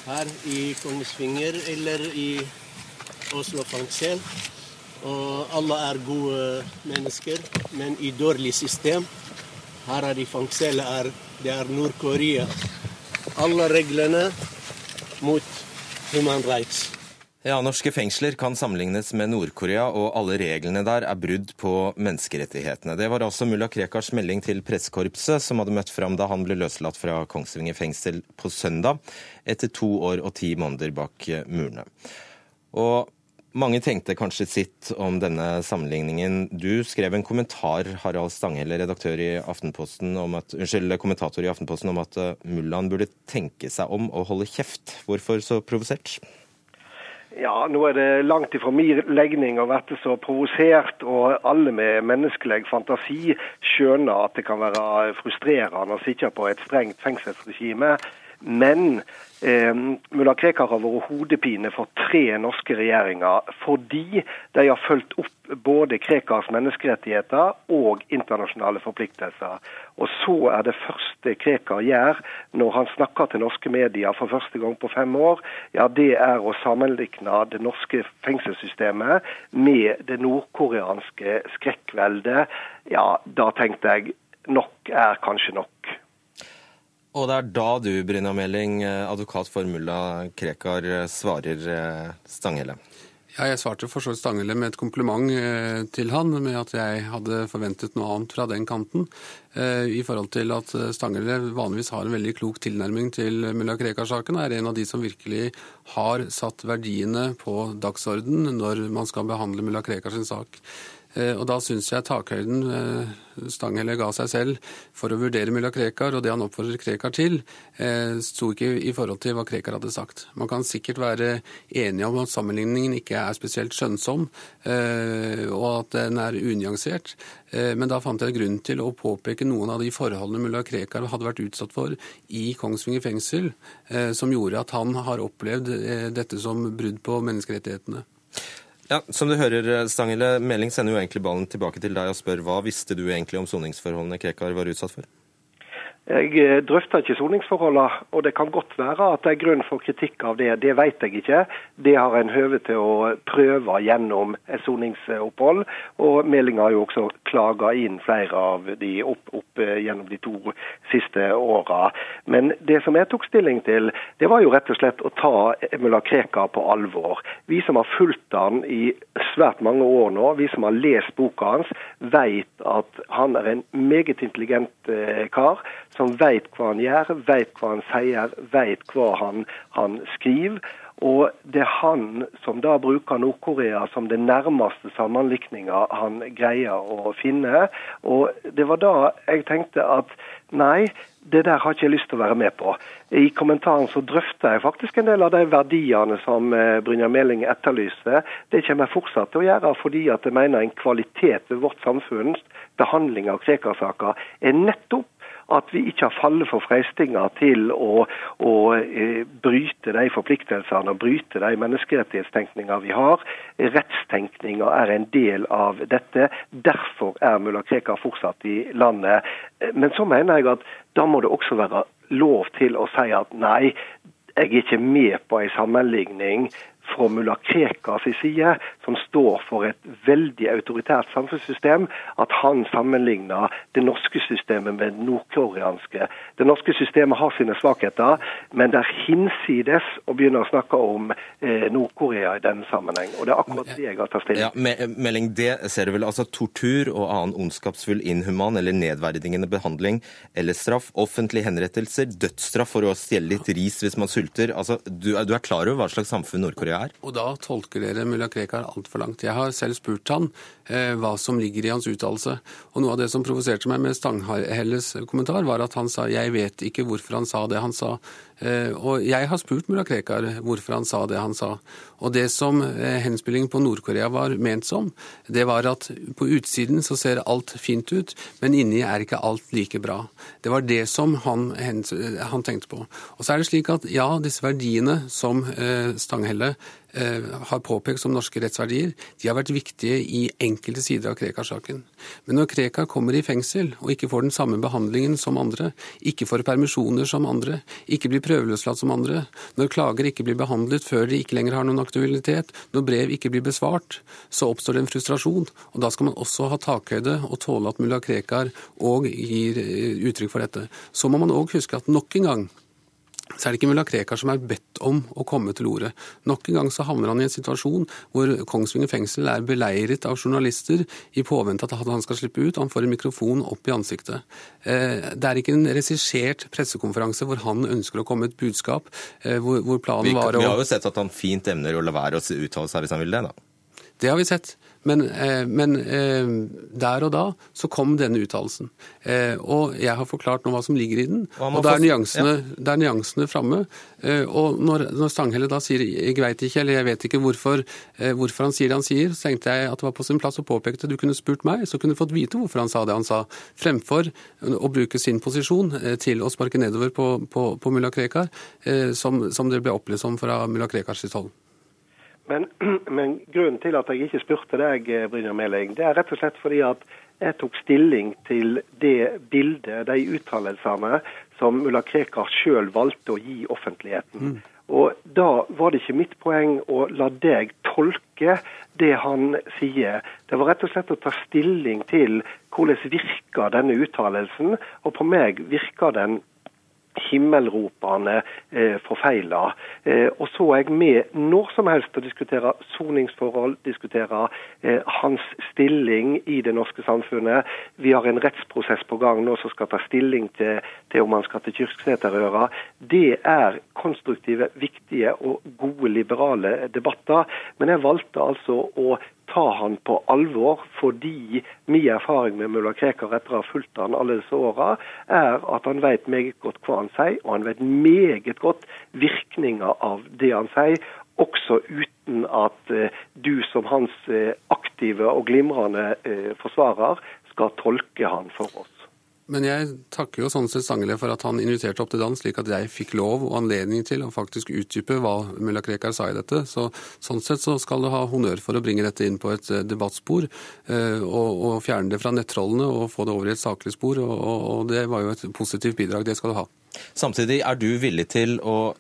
Her i Kongsvinger eller i Oslo fengsel. Og alle er gode mennesker, men i dårlig system. Her er i fengselet er, det er Nord-Korea. Alle reglene mot human rights. Ja, Norske fengsler kan sammenlignes med Nord-Korea, og alle reglene der er brudd på menneskerettighetene. Det var altså mulla Krekars melding til pressekorpset, som hadde møtt fram da han ble løslatt fra Kongsvinger fengsel på søndag, etter to år og ti måneder bak murene. Og mange tenkte kanskje sitt om denne sammenligningen. Du skrev en kommentar, Harald Stanghelle, redaktør i Aftenposten, om at, unnskyld, kommentator i Aftenposten, om at mullaen burde tenke seg om og holde kjeft. Hvorfor så provosert? Ja, nå er det langt ifra min legning å være så provosert, og alle med menneskelig fantasi skjønner at det kan være frustrerende å sitte på et strengt fengselsregime. Men Eh, Mulla Krekar har vært hodepine for tre norske regjeringer fordi de har fulgt opp både Krekars menneskerettigheter og internasjonale forpliktelser. Og så er det første Krekar gjør når han snakker til norske medier for første gang på fem år, ja det er å sammenligne det norske fengselssystemet med det nordkoreanske skrekkveldet. Ja, da tenkte jeg nok er kanskje nok. Og det er da du, Brynja Meling, advokat for mulla Krekar, svarer eh, Stanghelle. Ja, jeg svarte for så vidt Stanghelle med et kompliment eh, til han, med at jeg hadde forventet noe annet fra den kanten. Eh, I forhold til at Stanghelle vanligvis har en veldig klok tilnærming til mulla Krekar-saken, er en av de som virkelig har satt verdiene på dagsorden når man skal behandle mulla Krekar sin sak. Eh, og da syns jeg takhøyden eh, Stanghelle ga seg selv for å vurdere mulla Krekar, og det han oppfordrer Krekar til, eh, sto ikke i forhold til hva Krekar hadde sagt. Man kan sikkert være enige om at sammenligningen ikke er spesielt skjønnsom, og at den er unyansert, men da fant jeg grunn til å påpeke noen av de forholdene mulla Krekar hadde vært utsatt for i Kongsvinger fengsel, som gjorde at han har opplevd dette som brudd på menneskerettighetene. Ja, Som du hører, Stangele, Meling sender jo egentlig ballen tilbake til deg og spør hva visste du egentlig om soningsforholdene Krekar var utsatt for? Jeg eh, drøfter ikke soningsforholdene, og det kan godt være at det er grunn for kritikk av det. Det vet jeg ikke. Det har en høve til å prøve gjennom et soningsopphold. Og meldinga har jo også klaga inn flere av de opp, opp eh, gjennom de to siste åra. Men det som jeg tok stilling til, det var jo rett og slett å ta mulla Krekar på alvor. Vi som har fulgt han i svært mange år nå, vi som har lest boka hans, vet at han er en meget intelligent eh, kar som veit hva han gjør, veit hva han sier, veit hva han, han skriver. Og det er han som da bruker Nord-Korea som den nærmeste sammenlikninga han greier å finne. Og det var da jeg tenkte at nei, det der har ikke jeg lyst til å være med på. I kommentaren så drøfter jeg faktisk en del av de verdiene som Brynjar Brynja Meling etterlyser. Det kommer jeg fortsatt til å gjøre, fordi at jeg mener en kvalitet ved vårt samfunns behandling av Krekar-saka er nettopp at vi ikke har fallet for freistinger til å, å eh, bryte de forpliktelsene og bryte de menneskerettighetstenkninga vi har. Rettstenkninga er en del av dette. Derfor er mulla Krekar fortsatt i landet. Men så mener jeg at da må det også være lov til å si at nei, jeg er ikke med på en sammenligning fra mulla Krekars side, som står for et veldig autoritært samfunnssystem, at han sammenligner det norske systemet med det nordkoreanske. Det norske systemet har sine svakheter, men det er hinsides å begynne å snakke om eh, Nord-Korea i denne sammenheng. Og det er akkurat det jeg har tatt stilling til. Ja, melding, det ser du vel. Altså tortur og annen ondskapsfull, inhuman eller nedverdigende behandling eller straff, offentlige henrettelser, dødsstraff for å stjele litt ris hvis man sulter. Altså, du, du er klar over hva slags samfunn Nord-Korea er? Og da tolker dere mulla Krekar altfor langt. Jeg har selv spurt han eh, hva som ligger i hans uttalelse. Og noe av det som provoserte meg med Stanghelles kommentar, var at han sa 'jeg vet ikke hvorfor han sa det han sa'. Eh, og jeg har spurt mulla Krekar hvorfor han sa det han sa. Og det som eh, henspillingen på Nord-Korea var ment som, det var at på utsiden så ser alt fint ut, men inni er ikke alt like bra. Det var det som han, han tenkte på. Og så er det slik at ja, disse verdiene som eh, Stanghelle har påpekt som norske rettsverdier, de har vært viktige i enkelte sider av Krekar-saken. Men når Krekar kommer i fengsel og ikke får den samme behandlingen som andre, ikke får permisjoner som andre, ikke blir prøveløslatt som andre, når klager ikke blir behandlet før de ikke lenger har noen aktualitet, når brev ikke blir besvart, så oppstår det en frustrasjon. Og da skal man også ha takhøyde og tåle at mulla Krekar òg gir eh, uttrykk for dette. Så må man òg huske at nok en gang så er det ikke mulla Krekar som er bedt om å komme til orde. Nok en gang så havner han i en situasjon hvor Kongsvinger fengsel er beleiret av journalister i påvente at han skal slippe ut. Han får en mikrofon opp i ansiktet. Eh, det er ikke en regissert pressekonferanse hvor han ønsker å komme med et budskap, eh, hvor planen var å Vi har jo sett at han fint evner å la være å uttale seg hvis han vil det, da. Det har vi sett. Men, eh, men, eh, der og da så kom denne uttalelsen. Eh, og jeg har forklart nå hva som ligger i den. Og, da er nyansene, ja. nyansene framme. og når, når, Stanghelle da sier 'jeg veit ikke', eller 'jeg vet ikke hvorfor, hvorfor, han sier det han sier', så tenkte jeg at det var på sin plass å påpeke det. Du kunne spurt meg, så kunne du fått vite hvorfor han sa det han sa. Fremfor å bruke sin posisjon til å sparke nedover på, på, på mulla Krekar, som, som det ble opplevd som fra mulla Krekars hold. Men, men, grunnen til at jeg ikke spurte deg, eh, Brynjar Meling, det er rett og slett fordi at jeg tok stilling til det bildet, de uttalelsene, som mulla Krekar sjøl valgte å gi offentligheten. Mm. Og Da var det ikke mitt poeng å la deg tolke det han sier. Det var rett og slett å ta stilling til hvordan virker denne uttalelsen. Og på meg virker den himmelropende eh, forfeila. Eh, og så er jeg med når som helst å diskutere soningsforhold, diskutere eh, hans stilling i det norske samfunnet. Vi har en rettsprosess på gang nå som skal ta stilling til, til om han skal til Kyrksæterøra. Det er konstruktive, viktige og gode liberale debatter. Men jeg valgte altså å ta han på alvor, fordi min erfaring med mulla Krekar etter å ha fulgt han alle disse åra, er at han vet meget godt hva han sier, og han vet meget godt virkninga av det han sier. Også uten at uh, du som hans uh, aktive og glimrende uh, forsvarer skal tolke han for oss. Men jeg takker jo sånn sett Stanghelle for at han inviterte opp til dans, slik at jeg fikk lov og anledning til å faktisk utdype hva mulla Krekar sa i dette. Så, sånn sett så skal du ha honnør for å bringe dette inn på et eh, debattspor, eh, og, og, fjerne det fra nettrollene og få det over i et saklig spor. Og, og det var jo et positivt bidrag. Det skal du ha. Samtidig er du villig til å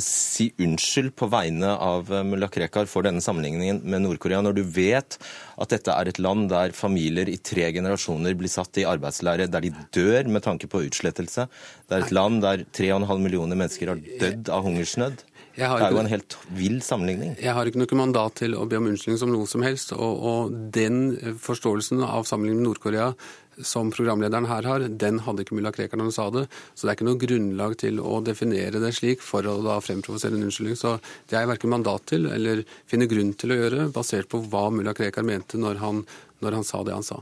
si unnskyld på vegne av eh, mulla Krekar for denne sammenligningen med Nord-Korea, når du vet at dette er et land der familier i tre generasjoner blir satt i arbeidslære, der de dør med tanke på utslettelse? Det er et land der 3,5 millioner mennesker har dødd av hungersnød? det er jo en helt vill sammenligning. Jeg har ikke noe mandat til å be om unnskyldning som noe som helst. Og, og den forståelsen av sammenligningen med Nord-Korea som programlederen her har, den hadde ikke mulla Krekar når han sa det. Så det er ikke noe grunnlag til å definere det slik for å da fremprovosere en unnskyldning. Så det har jeg verken mandat til eller finner grunn til å gjøre, basert på hva mulla Krekar mente når han, når han, sa det han sa.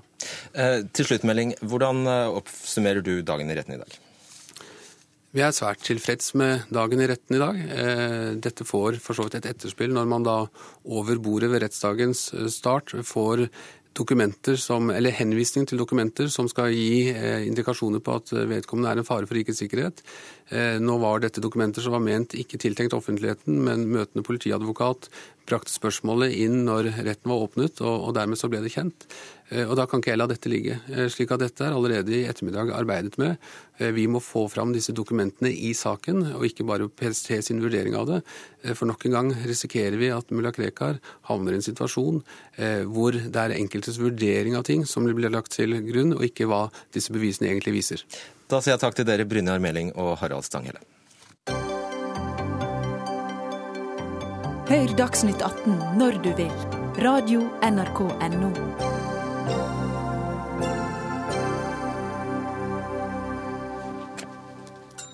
Eh, til slutt, Melding, hvordan eh, oppsummerer du dagen i retten i dag? Vi er svært tilfreds med dagen i retten i dag. Eh, dette får for så vidt et etterspill når man da over bordet ved rettsdagens start får dokumenter som, eller henvisning til dokumenter som skal gi eh, indikasjoner på at vedkommende er en fare for rikets sikkerhet. Eh, nå var dette dokumenter som var ment ikke tiltenkt offentligheten, men møtende politiadvokat brakte spørsmålet inn når retten var åpnet, og, og dermed så ble det kjent. Eh, og Da kan ikke jeg la dette ligge. Eh, slik at dette er allerede i ettermiddag arbeidet med. Eh, vi må få fram disse dokumentene i saken, og ikke bare PST sin vurdering av det. For nok en gang risikerer vi at mulla Krekar havner i en situasjon hvor det er enkeltes vurdering av ting som blir lagt til grunn, og ikke hva disse bevisene egentlig viser. Da sier jeg takk til dere, Brynjar Meling og Harald Stanghelle. Hør Dagsnytt 18 når du vil. Radio NRK Radio.nrk.no.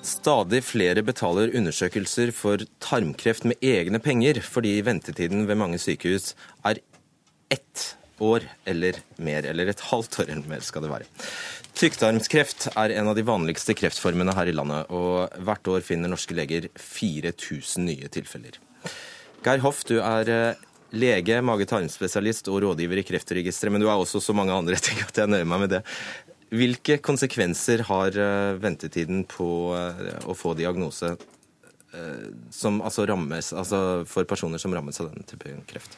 Stadig flere betaler undersøkelser for tarmkreft med egne penger, fordi ventetiden ved mange sykehus er ett år eller mer, eller et halvt år eller mer skal det være. Tykktarmskreft er en av de vanligste kreftformene her i landet, og hvert år finner norske leger 4000 nye tilfeller. Geir Hoff, du er eh, lege, mage-tarmspesialist og rådgiver i Kreftregisteret, men du er også så mange andre ting at jeg nøyer meg med det. Hvilke konsekvenser har eh, ventetiden på eh, å få diagnose som altså rammes, altså for personer som rammes av denne type kreft?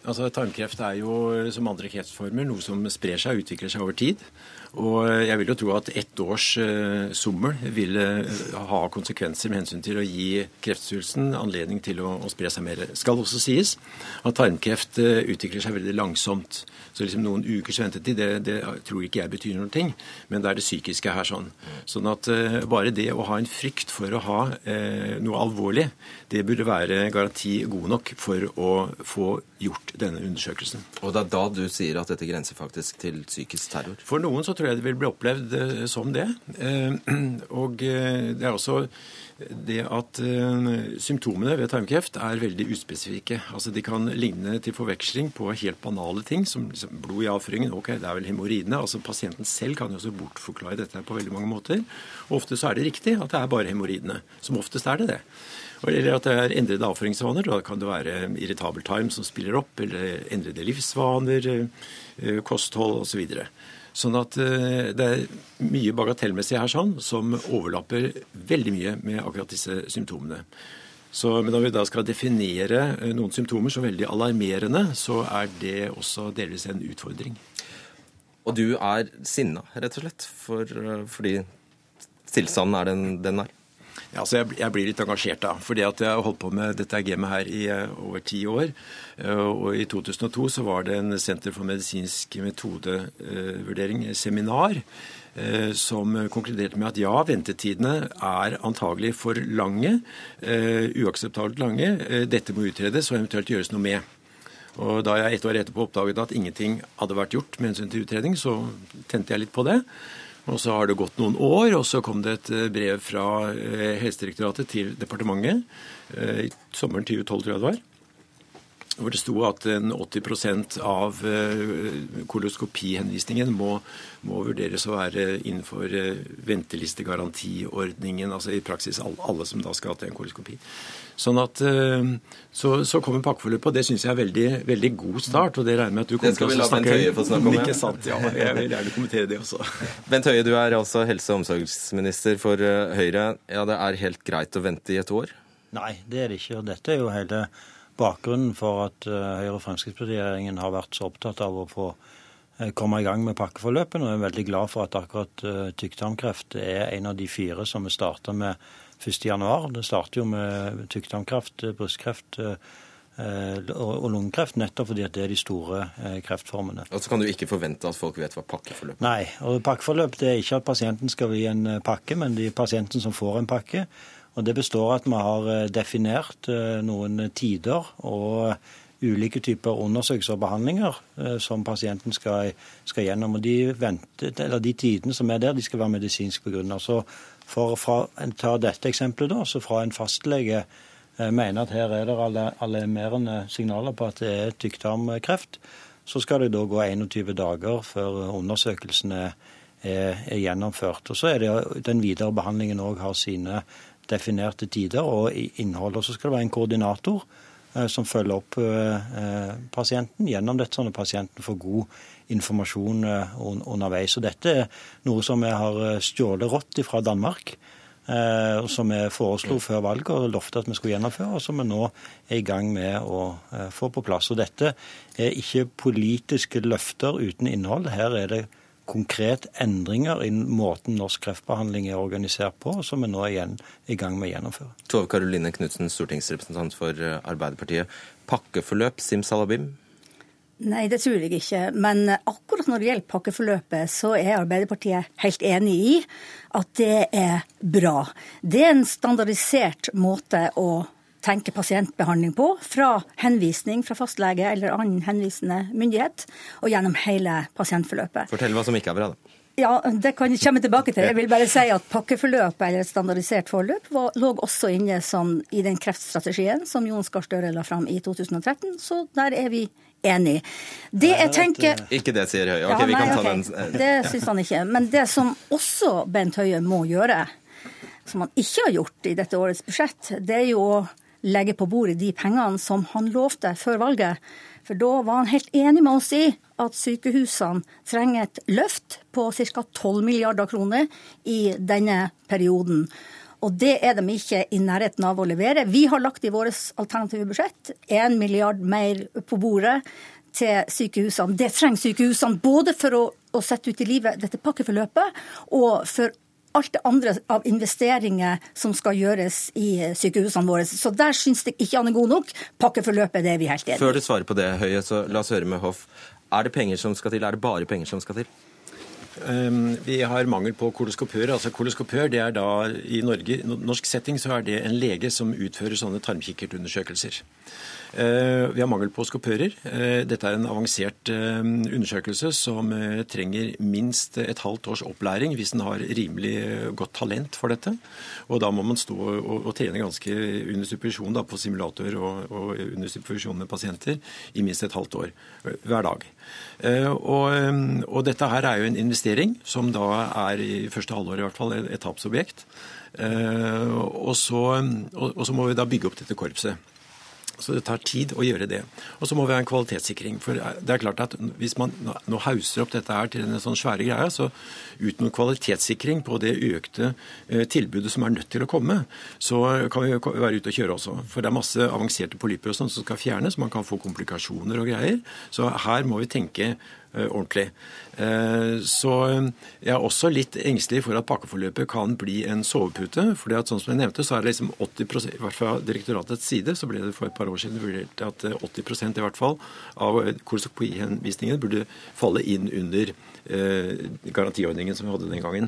Altså, Tarmkreft er jo som andre kreftformer noe som sprer seg og utvikler seg over tid. Og jeg vil jo tro at ett års uh, sommel ville ha konsekvenser med hensyn til å gi kreftsvulsten anledning til å, spre seg mer. Skal også sies at tarmkreft utvikler seg veldig langsomt. Så liksom noen ukers ventetid det, det, tror ikke jeg betyr noen ting, men det er det psykiske her sånn. Sånn at uh, bare det å ha en frykt for å ha uh, noe alvorlig, det burde være garanti god nok for å få gjort denne undersøkelsen. Og det er da du sier at dette grenser faktisk til psykisk terror? For noen så tror jeg det vil bli opplevd uh, som det. og det er også det at uh, symptomene ved tarmkreft er veldig uspesifikke. Altså De kan ligne til forveksling på helt banale ting, som liksom blod i avføringen. Ok, det er vel hemoroidene. Altså Pasienten selv kan jo også bortforklare dette på veldig mange måter. Og ofte så er det riktig at det er bare hemoroidene. Som oftest er det det. Eller at det er endrede avføringsvaner. Da kan det være irritabel tarm som spiller opp, eller endrede livsvaner, uh, kosthold osv. Sånn at eh, det er mye bagatellmessig her sånn, som overlapper veldig mye med akkurat disse symptomene. Så, men når vi da skal definere eh, noen symptomer som veldig alarmerende, så er det også delvis en utfordring. Og du er sinna, rett og slett, for, eh, fordi tilstanden er den den er? Ja, altså jeg, jeg, blir litt engasjert da. fordi at Jeg har holdt på med dette gamet her i uh, over ti år. Uh, og I 2002 så var det en Senter for medisinsk metodevurdering, uh, seminar, som konkluderte med at ja, ventetidene er antagelig for lange. uakseptabelt lange. dette må utredes og eventuelt gjøres noe med. Og Da jeg et år etterpå oppdaget at ingenting hadde vært gjort med hensyn til utredning, så tente jeg litt på det. Og så har det gått noen år, og så kom det et eh, brev fra eh, Helsedirektoratet til departementet eh, i sommeren 2012, tror jeg det var. Hvor det sto at 80% av koloskopihenvisningen må, må, vurderes å være innenfor ventelistegarantiordningen. Altså i praksis alle som da skal til en koloskopi. Sånn at, eh, så, så kommer pakkeforløpet, og det syns jeg er veldig, veldig god start. og Det regner med at du kommer til å snakke, snakke om. Ikke sant, ja, Jeg vil gjerne kommentere det også. Bent Høie, du er altså helse- og omsorgsminister for eh, Høyre. Ja, Det er helt greit å vente i et år? Nei, det er det ikke. og Dette er jo hele bakgrunnen for at eh, Høyre- og Fremskrittsparti-regjeringen har vært så opptatt av å få komme i gang med pakkeforløpene. Og jeg er veldig glad for at akkurat tykktarmkreft er en av de fire som vi starta med 1.1. Det starter jo med tykktarmkreft, brystkreft eh, og lungekreft, nettopp fordi at det er de store eh, kreftformene. Og så kan du ikke forvente at folk vet hva pakkeforløp er? Nei, og pakkeforløp det er ikke at pasienten skal gi en eh, pakke, men det er pasienten som får en pakke. Og Det består av at vi har definert noen tider og ulike typer undersøkelser og behandlinger som pasienten skal, skal gjennom. Og de, vente, de, tidene som er der, de skal være medisinsk begrunnet. Så for å ta dette eksempelet, da, så fra en fastlege eh, mener at her er det alarmerende signaler på at det er tykktarmkreft, så skal det da gå 21 dager før undersøkelsene er, er gjennomført. Og Så er det den videre behandlingen òg har sine definerte tider og innhold. Og så skal det være en koordinator som følger opp pasienten gjennom dette, sånn at pasienten får god informasjon underveis. Og dette er noe som vi har stjålet rått fra Danmark. Som vi foreslo før valget og lovte at vi skulle gjennomføre, og som vi nå er i gang med å få på plass. Og Dette er ikke politiske løfter uten innhold. Her er det konkret endringer i måten norsk kreftbehandling er organisert på, som vi nå er igjen i gang med å gjennomføre. Tove Karoline Knutsen, stortingsrepresentant for eh, Arbeiderpartiet. Pakkeforløp, simsalabim? Nei, det tror jeg ikke. Men akkurat når det gjelder pakkeforløpet, så er Arbeiderpartiet helt enig i at det er bra. Det er en standardisert måte å tenke pasientbehandling på, fra henvisning fra fastlege eller annen henvisende myndighet, og gjennom hele pasientforløpet. Fortell hva som ikke er bra, da. Ja, Det kan jeg komme tilbake til. Jeg vil bare si at Pakkeforløpet eller et standardisert forløp var, lå også inne som, i den kreftstrategien som Jon Gahr Støre la fram i 2013, så der er vi enig. Det jeg tenker... Ikke det, sier Høie. Ok, ja, vi kan ta okay. den. Det syns han ikke. Men det som også Bent Høie må gjøre, som han ikke har gjort i dette årets budsjett, det er jo å legge på bordet de pengene som han lovte før valget. For da var han helt enig med oss i at sykehusene trenger et løft på ca. 12 milliarder kroner i denne perioden. Og det er de ikke i nærheten av å levere. Vi har lagt i vårt alternative budsjett 1 milliard mer på bordet til sykehusene. Det trenger sykehusene både for å, å sette ut i livet dette pakkeforløpet, og for alt det andre av investeringer som skal gjøres i sykehusene våre. Så der syns jeg ikke han er god nok. Pakkeforløpet, det er vi helt enig i. Før du svarer på det, Høie, så la oss høre med Hoff. Er det penger som skal til? Er det bare penger som skal til? Um, vi har mangel på koloskopører. altså Koloskopør det er da i Norge, norsk setting så er det en lege som utfører sånne tarmkikkertundersøkelser. Eh, vi har mangel på skopører. Eh, dette er en avansert eh, undersøkelse som trenger minst et halvt års opplæring hvis en har rimelig godt talent for dette. Og da må man stå og, trene ganske under supervisjon på simulator og, og, under supervisjon med pasienter i minst et halvt år hver dag. Og, og dette her er jo en investering som da er i første halvår i hvert fall et tapsobjekt. Og så, og så må vi da bygge opp dette korpset. Så det tar tid å gjøre det. Og så må vi ha en kvalitetssikring. For det er klart at hvis man nå hauser opp dette her til en sånn svære greie, så uten kvalitetssikring på det økte eh, tilbudet som er nødt til å komme, så kan vi være ute og kjøre også. For det er masse avanserte polyper som skal fjernes, man kan få komplikasjoner og greier. Så her må vi tenke ordentlig. Eh, så jeg er også litt engstelig for at pakkeforløpet kan bli en sovepute. for sånn som jeg nevnte, så er det liksom 80% i hvert fall direktoratets side så ble det for et par år siden vurdert at 80 eh, i hvert fall av koloskopihenvisningene burde falle inn under garantiordningen som vi hadde den gangen.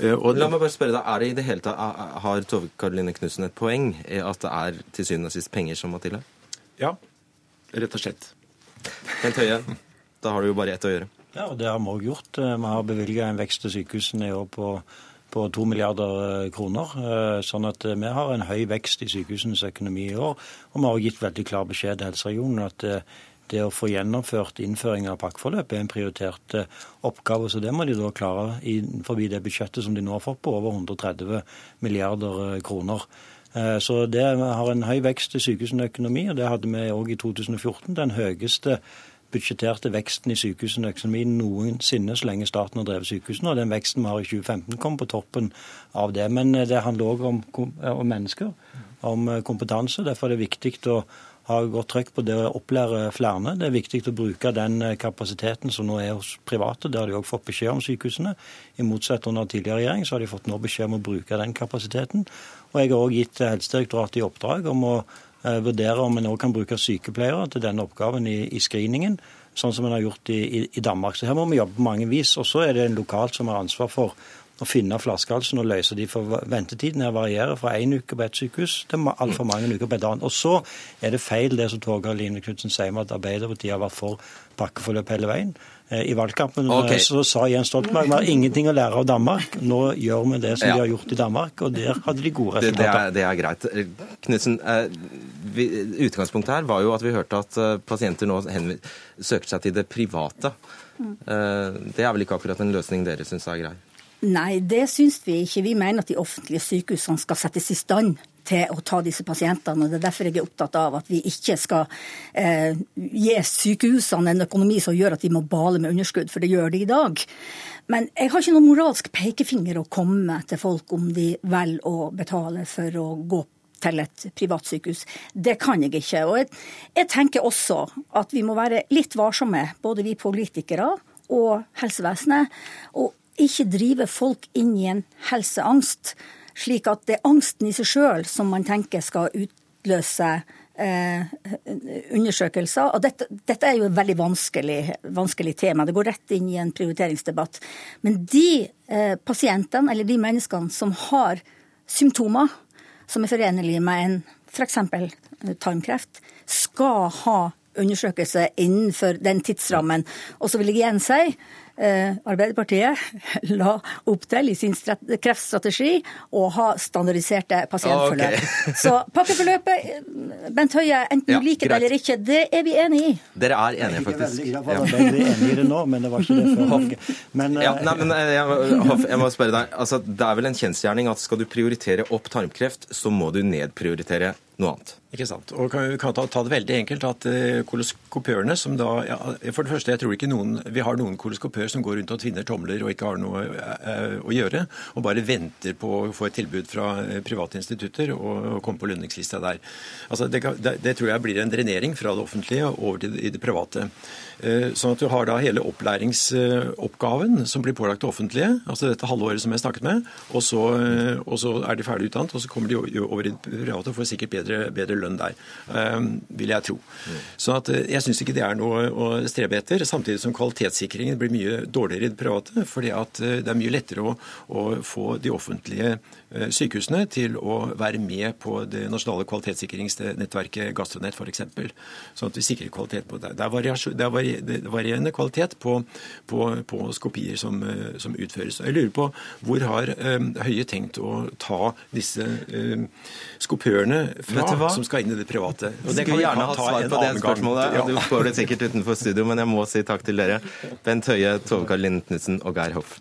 Og La meg bare spørre deg, er det i det hele tatt, Har Tove Karoline Knutsen et poeng i at det er til syvende og sist penger som må til her? Ja, rett og slett. Bent Høie, da har du jo bare ett å gjøre. Ja, og det har vi òg gjort. Eh, vi har bevilga en vekst til sykehusene i år på, på 2 milliarder eh, kroner. Eh, sånn at vi har en høy vekst i sykehusenes økonomi i år. Og vi har òg gitt veldig klar beskjed til helseregionen at det å få gjennomført innføring av pakkeforløp er en prioritert oppgave. Så det må de da klare innenfor det budsjettet som de nå har fått på over 130 milliarder kroner. Så det har en høy vekst i sykehusenes økonomi, og det hadde vi òg i 2014. Den høyeste budsjetterte veksten i sykehusene og økonomien noensinne så lenge staten har drevet sykehusene. Og den veksten vi har i 2015 kom på toppen av det. Men eh, det handler òg om, om, mennesker, om eh, kompetanse. Derfor er det viktig å ha godt trykk på det å opplære flere. Det er viktig å bruke den eh, kapasiteten som nå er hos private. Det har de òg fått beskjed om sykehusene. I motsetning under tidligere regjering så har de fått nå beskjed om å bruke den kapasiteten. Og jeg har òg gitt Helsedirektoratet i oppdrag om å Eh, vurdere om en òg kan bruke sykepleiere til denne oppgaven i, i screeningen, sånn som en har gjort i, i, i, Danmark. Så her må vi jobbe på mange vis. Og så er det en lokalt som har ansvar for å finne flaskehalsen og løse de, for ventetiden her varierer fra én uke på ett sykehus til altfor mange uker på et annet. Og så er det feil det som Torgeir Line Knutsen sier med at Arbeiderpartiet har vært for pakkeforløp hele veien. Eh, I valgkampen eh, okay. så sa Jens Stoltenberg vi har ingenting å lære av Danmark. Nå gjør vi det som ja. de har gjort i Danmark, og der hadde de gode resultater. Det, det, er, det er, greit. Eh, Knutsen, utgangspunktet her var jo at vi hørte at pasienter nå søker seg til det private. Mm. Det er vel ikke akkurat en løsning dere syns er grei? Nei, det syns vi ikke. Vi mener at de offentlige sykehusene skal settes i stand til å ta disse pasientene. og Det er derfor jeg er opptatt av at vi ikke skal eh, gi sykehusene en økonomi som gjør at de må bale med underskudd, for det gjør de i dag. Men jeg har ikke noen moralsk pekefinger å komme med til folk om de velger å betale for å gå til et privatsykehus. Det kan jeg ikke. Og jeg, jeg tenker også at vi må være litt varsomme, både vi politikere og helsevesenet, og ikke drive folk inn i en helseangst, slik at det er angsten i seg sjøl som man tenker skal utløse eh, undersøkelser. Og dette, dette, er jo et veldig vanskelig, vanskelig, tema. Det går rett inn i en prioriteringsdebatt. Men de eh, pasientene, eller de menneskene som har symptomer som er forenlige med en f.eks. tarmkreft, skal ha undersøkelse innenfor den tidsrammen. Og så vil jeg igjen si Arbeiderpartiet la opp til i sin kreftstrategi å ha standardiserte pasientforløp. Okay. Så pakkeforløpet, eh, Bent Høie, enten du liker det eller ikke, det er vi enig i. Dere er enige, faktisk. Jeg er veldig glad for at dere er enige i det nå, men det var ikke det før valget. Men, ja, nei, men jeg, jeg, må spørre deg, altså, Det er vel en kjensgjerning at skal du prioritere opp tarmkreft, så må du nedprioritere noe annet. Ikke sant. Og kan, kan ta, ta, det veldig enkelt at uh, koloskopørene som da ja, For det første, jeg tror ikke noen Vi har noen koloskopører som går rundt og tvinner tomler og ikke har noe uh, å gjøre, og bare venter på å få et tilbud fra uh, private institutter og, og komme på lønningslista der. Altså, det, det, det, tror jeg blir en drenering fra det offentlige over til det, det private. Sånn at du har da hele opplæringsoppgaven som blir pålagt det offentlige, altså dette halvåret som jeg snakket med, og så, og så er de ferdig utdannet, og så kommer de over i det private og får sikkert bedre, bedre lønn der, ehm, vil jeg tro. Så at, eh, jeg syns ikke det er noe å strebe etter. Samtidig som kvalitetssikringen blir mye dårligere i det private. fordi at eh, det er mye lettere å, å få de offentlige eh, sykehusene til å være med på det nasjonale kvalitetssikringsnettverket Gastronett f.eks. Sånn at vi sikrer kvalitet på det. Det er, det er varierende kvalitet på, på, på skopier som, som, utføres. Jeg lurer på hvor har um, Høie tenkt å ta disse skopørene fra, som skal inn i det private. Og det kan vi gjerne ha svar på det spørsmålet. Ja. Du får det sikkert utenfor studio, men jeg må si takk til dere. Bent Høie, Tove Karoline Knutsen og Geir Hoff.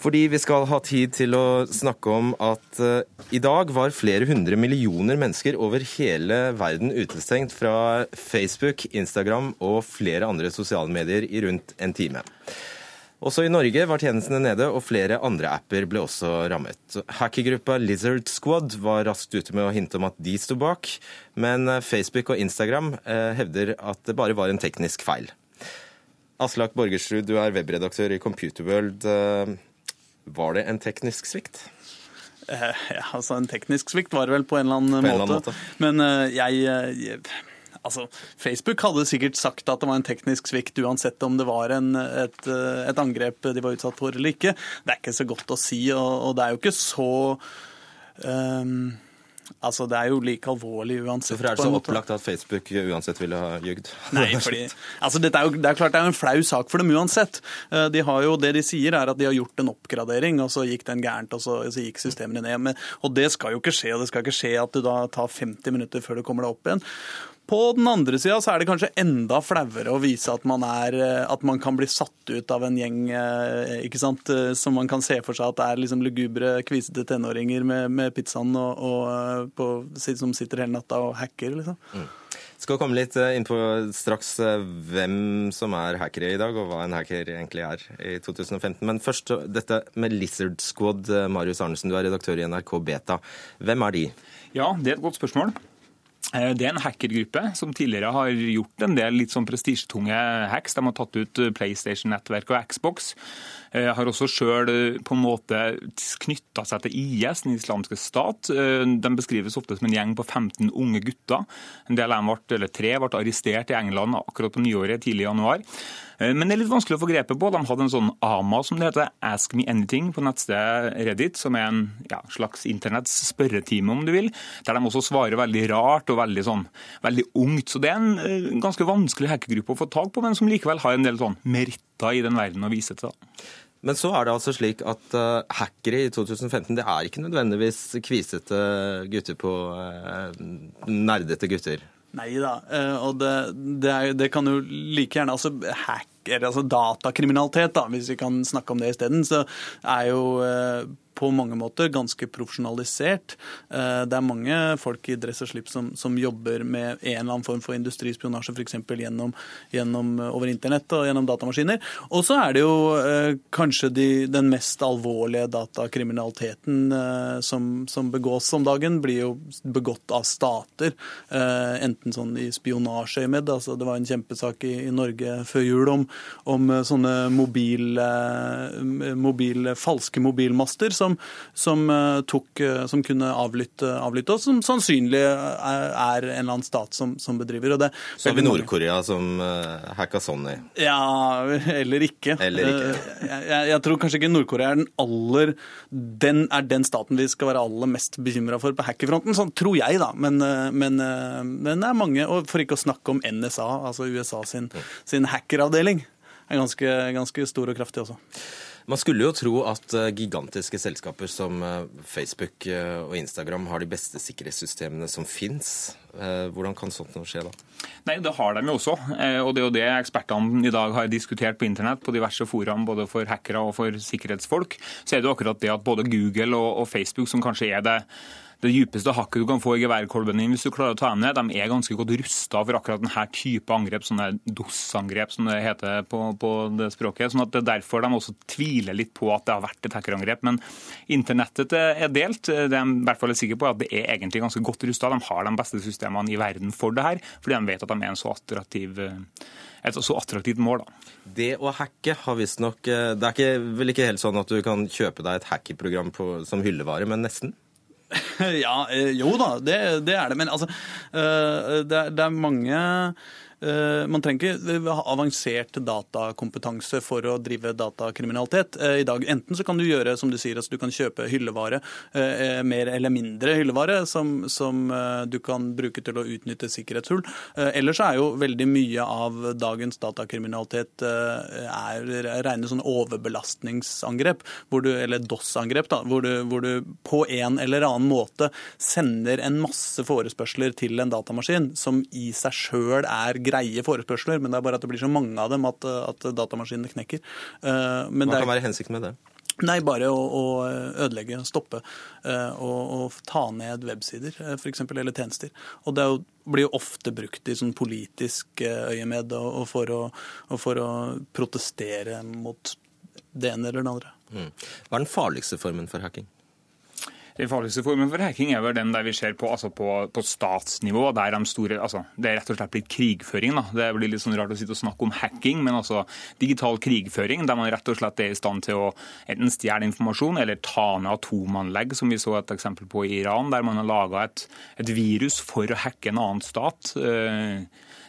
Fordi vi skal ha tid til å snakke om at uh, i dag var flere hundre millioner mennesker over hele verden utestengt fra Facebook, Instagram og flere andre sosiale medier i rundt en time. Også i Norge var tjenestene nede, og flere andre apper ble også rammet. Hackergruppa Lizard Squad var raskt ute med å hinte om at de sto bak, men eh, Facebook og Instagram eh, hevder at det bare var en teknisk feil. Aslak Borgersrud, du er webredaktør i Computerworld. Eh, var det en teknisk svikt? ja, altså En teknisk svikt var det vel på en eller annen, måte. Annen måte. Men jeg, jeg Altså, Facebook hadde sikkert sagt at det var en teknisk svikt uansett om det var en, et, et, angrep de var utsatt for eller ikke. Det er ikke så godt å si, og, og det er jo ikke så um, Altså, Det er jo like alvorlig uansett. Hvorfor er det så opplagt at Facebook uansett ville ha ljugd? Nei, fordi, altså, det er jo det er klart det er en flau sak for dem uansett. Eh, de har jo, Det de sier, er at de har gjort en oppgradering, og så gikk den gærent, og så, så gikk systemene ned. Men, og det skal jo ikke skje, og det skal ikke skje at du da tar 50 minutter før du kommer deg opp igjen. På den andre sida så er det kanskje enda flauere å vise at man, er, eh, at man kan bli satt ut av en gjeng eh, ikke sant? Eh, som man kan se for seg at det er liksom lugubre, kvisete tenåringer med, med pizzaen og, og på, som sitter hele natta og hacker. liksom. Mm. Skal komme litt inn på straks hvem som er hackere i dag, og hva en hacker egentlig er i 2015. Men først dette med Lizard Squad. Marius Arnesen, du er redaktør i NRK Beta. Hvem er de? Ja, det er et godt spørsmål. Eh, det er en hackergruppe som tidligere har gjort en del litt sånn prestisjetunge hacks. De har tatt ut PlayStation-nettverk og Xbox. Eh, har også sjøl eh, på en måte knytta seg til IS, den islamske stat. De beskrives ofte som en gjeng på 15 unge gutter. En del av dem ble, eller tre ble arrestert i England akkurat på nyåret tidlig i januar. Eh, men det er litt vanskelig å få grepet på. De hadde en sånn AMA, som det heter, Ask me anything, på nettstedet Reddit, som er en ja, slags internetts spørretime, om du vil. Der de også svarer veldig rart og veldig, sånn, veldig ungt. Så det er en ganske vanskelig hackergruppe å få tak på, men som likevel har en del sånn meritter i den verden å vise til. Men så er det altså slik at uh, hackere i 2015 det er ikke nødvendigvis kvisete gutter på uh, nerdete gutter. Nei da. Og det, det, er, det, kan jo like gjerne altså hacker, altså datakriminalitet, da, hvis vi kan snakke om det isteden, så er jo på mange måter ganske profesjonalisert. Eh, det er mange folk i dress og slips som, som, jobber med en eller annen form for industrispionasje, f.eks. Gjennom, gjennom eh, over internett og gjennom datamaskiner. Og så er det jo eh, kanskje de, den mest alvorlige datakriminaliteten som, som, begås om dagen, blir jo begått av stater. Enten sånn i spionasjeøyemed, altså det var en kjempesak i, i Norge før jul om, om sånne mobil, mobil, falske mobilmaster som som, som, eh, tok, eh, som kunne avlytte, avlytte, oss, som sannsynlig er, er en eller annen stat som, som bedriver. Og det, så har vi Nord-Korea som uh, hacka Sony. Ja, eller ikke. Eller ikke. Jeg, jeg, jeg tror kanskje ikke Nord-Korea er den aller den er den staten vi skal være aller mest bekymra for på hackerfronten. Sånn tror jeg, da. Men, men, men, det er mange, og for ikke å snakke om NSA, altså USA sin, sin hackeravdeling, er ganske, ganske stor og kraftig også. Man skulle jo tro at eh, gigantiske selskaper som eh, Facebook eh, og Instagram har de beste sikkerhetssystemene som fins. Hvordan kan sånt noe skje da? Nei, Det har de jo også. Og det er jo det ekspertene i dag har diskutert på internett, på diverse forum, både for hackere og for sikkerhetsfolk. Så er det jo akkurat det at både Google og Facebook, som kanskje er det det dypeste hakket du kan få i geværkolben din hvis du klarer å ta dem ned, de er ganske godt rusta for akkurat denne type angrep, sånne DOS-angrep som det heter på, på, det språket. sånn at Det er derfor de også tviler litt på at det har vært et hackerangrep. Men internettet er delt. Det er i hvert fall sikker på at det er egentlig ganske godt rusta. De har de beste systemene i verden for det her, fordi de vet at de er en så attraktiv et så attraktivt mål. Da. Det å hacke har visstnok Det er ikke, vel ikke helt sånn at du kan kjøpe deg et hackerprogram som hyllevare, men nesten? ja, eh, jo da, det, det, er det. Men altså, eh, det det er mange man trenger ikke avansert datakompetanse for å drive datakriminalitet. Eh, I dag enten så kan du gjøre som du sier, altså du kan kjøpe hyllevare, eh, mer eller mindre hyllevare, som, som du kan bruke til å utnytte sikkerhetshull. Ellers er jo veldig mye av dagens datakriminalitet er rene sånn overbelastningsangrep, du, eller DOS-angrep, hvor, hvor, du på en eller annen måte sender en masse forespørsler til en datamaskin som i seg sjøl er greit greie forespørsler, men det er bare at det blir så mange av dem at, at datamaskinene knekker. Eh, men Hva kan være hensikten med det? Nei, bare å, å ødelegge, stoppe eh, og, og, ta ned websider for f.eks. eller tjenester. Og det jo, blir jo ofte brukt i sånn politisk øyemed og, og, for å, og, for å, protestere mot det ene eller det andre. Mm. Hva er den farligste formen for hacking? Den farligste formen for hacking er vel den der vi ser på, altså på, på statsnivå. der de store, altså, Det er rett og slett blitt krigføring. da. Det blir litt sånn rart å sitte og snakke om hacking, men altså digital krigføring, der man rett og slett er i stand til å enten stjele informasjon eller ta ned atomanlegg, som vi så et eksempel på i Iran, der man har laga et, et, virus for å hacke en annen stat. Uh,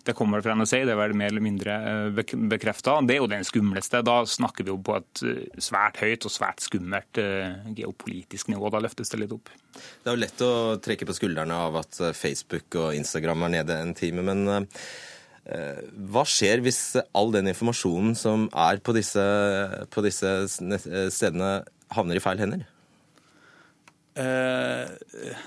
det kommer fra NSA, det er vel mer eller mindre eh, bekrefta. Det er jo den skumleste. Da snakker vi jo på et eh, svært høyt og svært skummelt eh, geopolitisk nivå. Da løftes det litt opp. Det er jo lett å trekke på skuldrene av at Facebook og Instagram er nede en time, men hva skjer hvis all den informasjonen som er på disse, på disse stedene, havner i feil hender? Eh,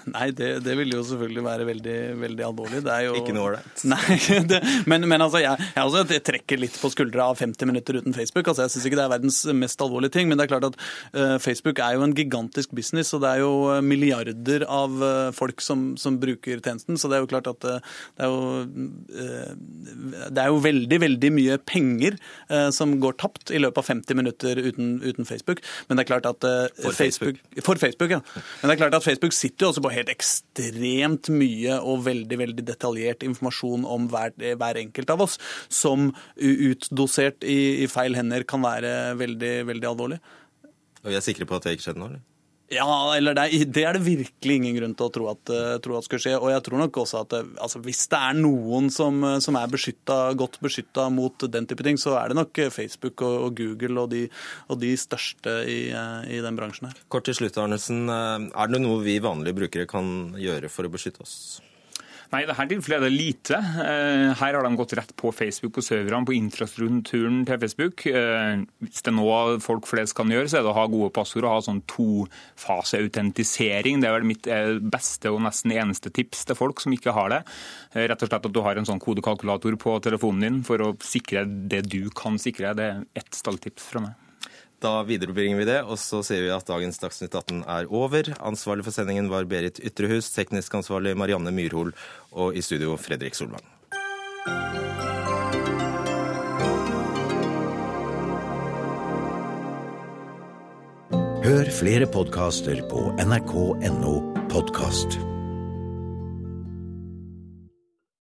nei, det, det vil jo selvfølgelig være veldig, veldig alvorlig. Det jo Ikke noe ålreit. Men, men altså, jeg, jeg, også, jeg, trekker litt på skuldra av 50 minutter uten Facebook. Altså, jeg syns ikke det er verdens mest alvorlige ting. Men det er klart at uh, Facebook er jo en gigantisk business, og det er jo eh, milliarder av uh, folk som, som, bruker tjenesten. Så det er jo klart at uh, det, er jo, det er jo veldig, veldig mye penger som går tapt i løpet av 50 minutter uten, uten Facebook. Men det er klart at For Facebook. Facebook for Facebook, ja. Men det er klart at Facebook sitter jo også på helt ekstremt mye og veldig veldig detaljert informasjon om hver, hver enkelt av oss, som utdosert i, i feil hender kan være veldig, veldig alvorlig. Og vi er sikre på at det ikke skjedde nå, eller? Ja, eller det, det, er det virkelig ingen grunn til å tro at, uh, tro at skal skje. Og jeg tror nok også at uh, altså, hvis det er noen som, uh, som er beskyttet, godt beskytta mot den type ting, så er det nok Facebook og, og Google og de, og de største i, i, den bransjen her. Kort til slutt, Arnesen. Er det noe vi vanlige brukere kan gjøre for å beskytte oss? Nei, i dette tilfellet er det lite. Eh, her har de gått rett på Facebook og serverne, på infrastrukturen til Facebook. Eh, hvis det er noe folk flest kan gjøre, så er det å ha gode passord og ha sånn tofase-autentisering. Det er vel mitt eh, beste og nesten eneste tips til folk som ikke har det. Rett og slett at du har en sånn kodekalkulator på telefonen din for å sikre det du kan sikre. Det er ett stalltips fra meg. Da viderebringer vi det, og så ser vi at dagens Dagsnytt 18 er over. Ansvarlig for sendingen var Berit Ytrehus, teknisk ansvarlig Marianne Myrhol, og i studio Fredrik Solvang. Hør flere podkaster på nrk.no podkast.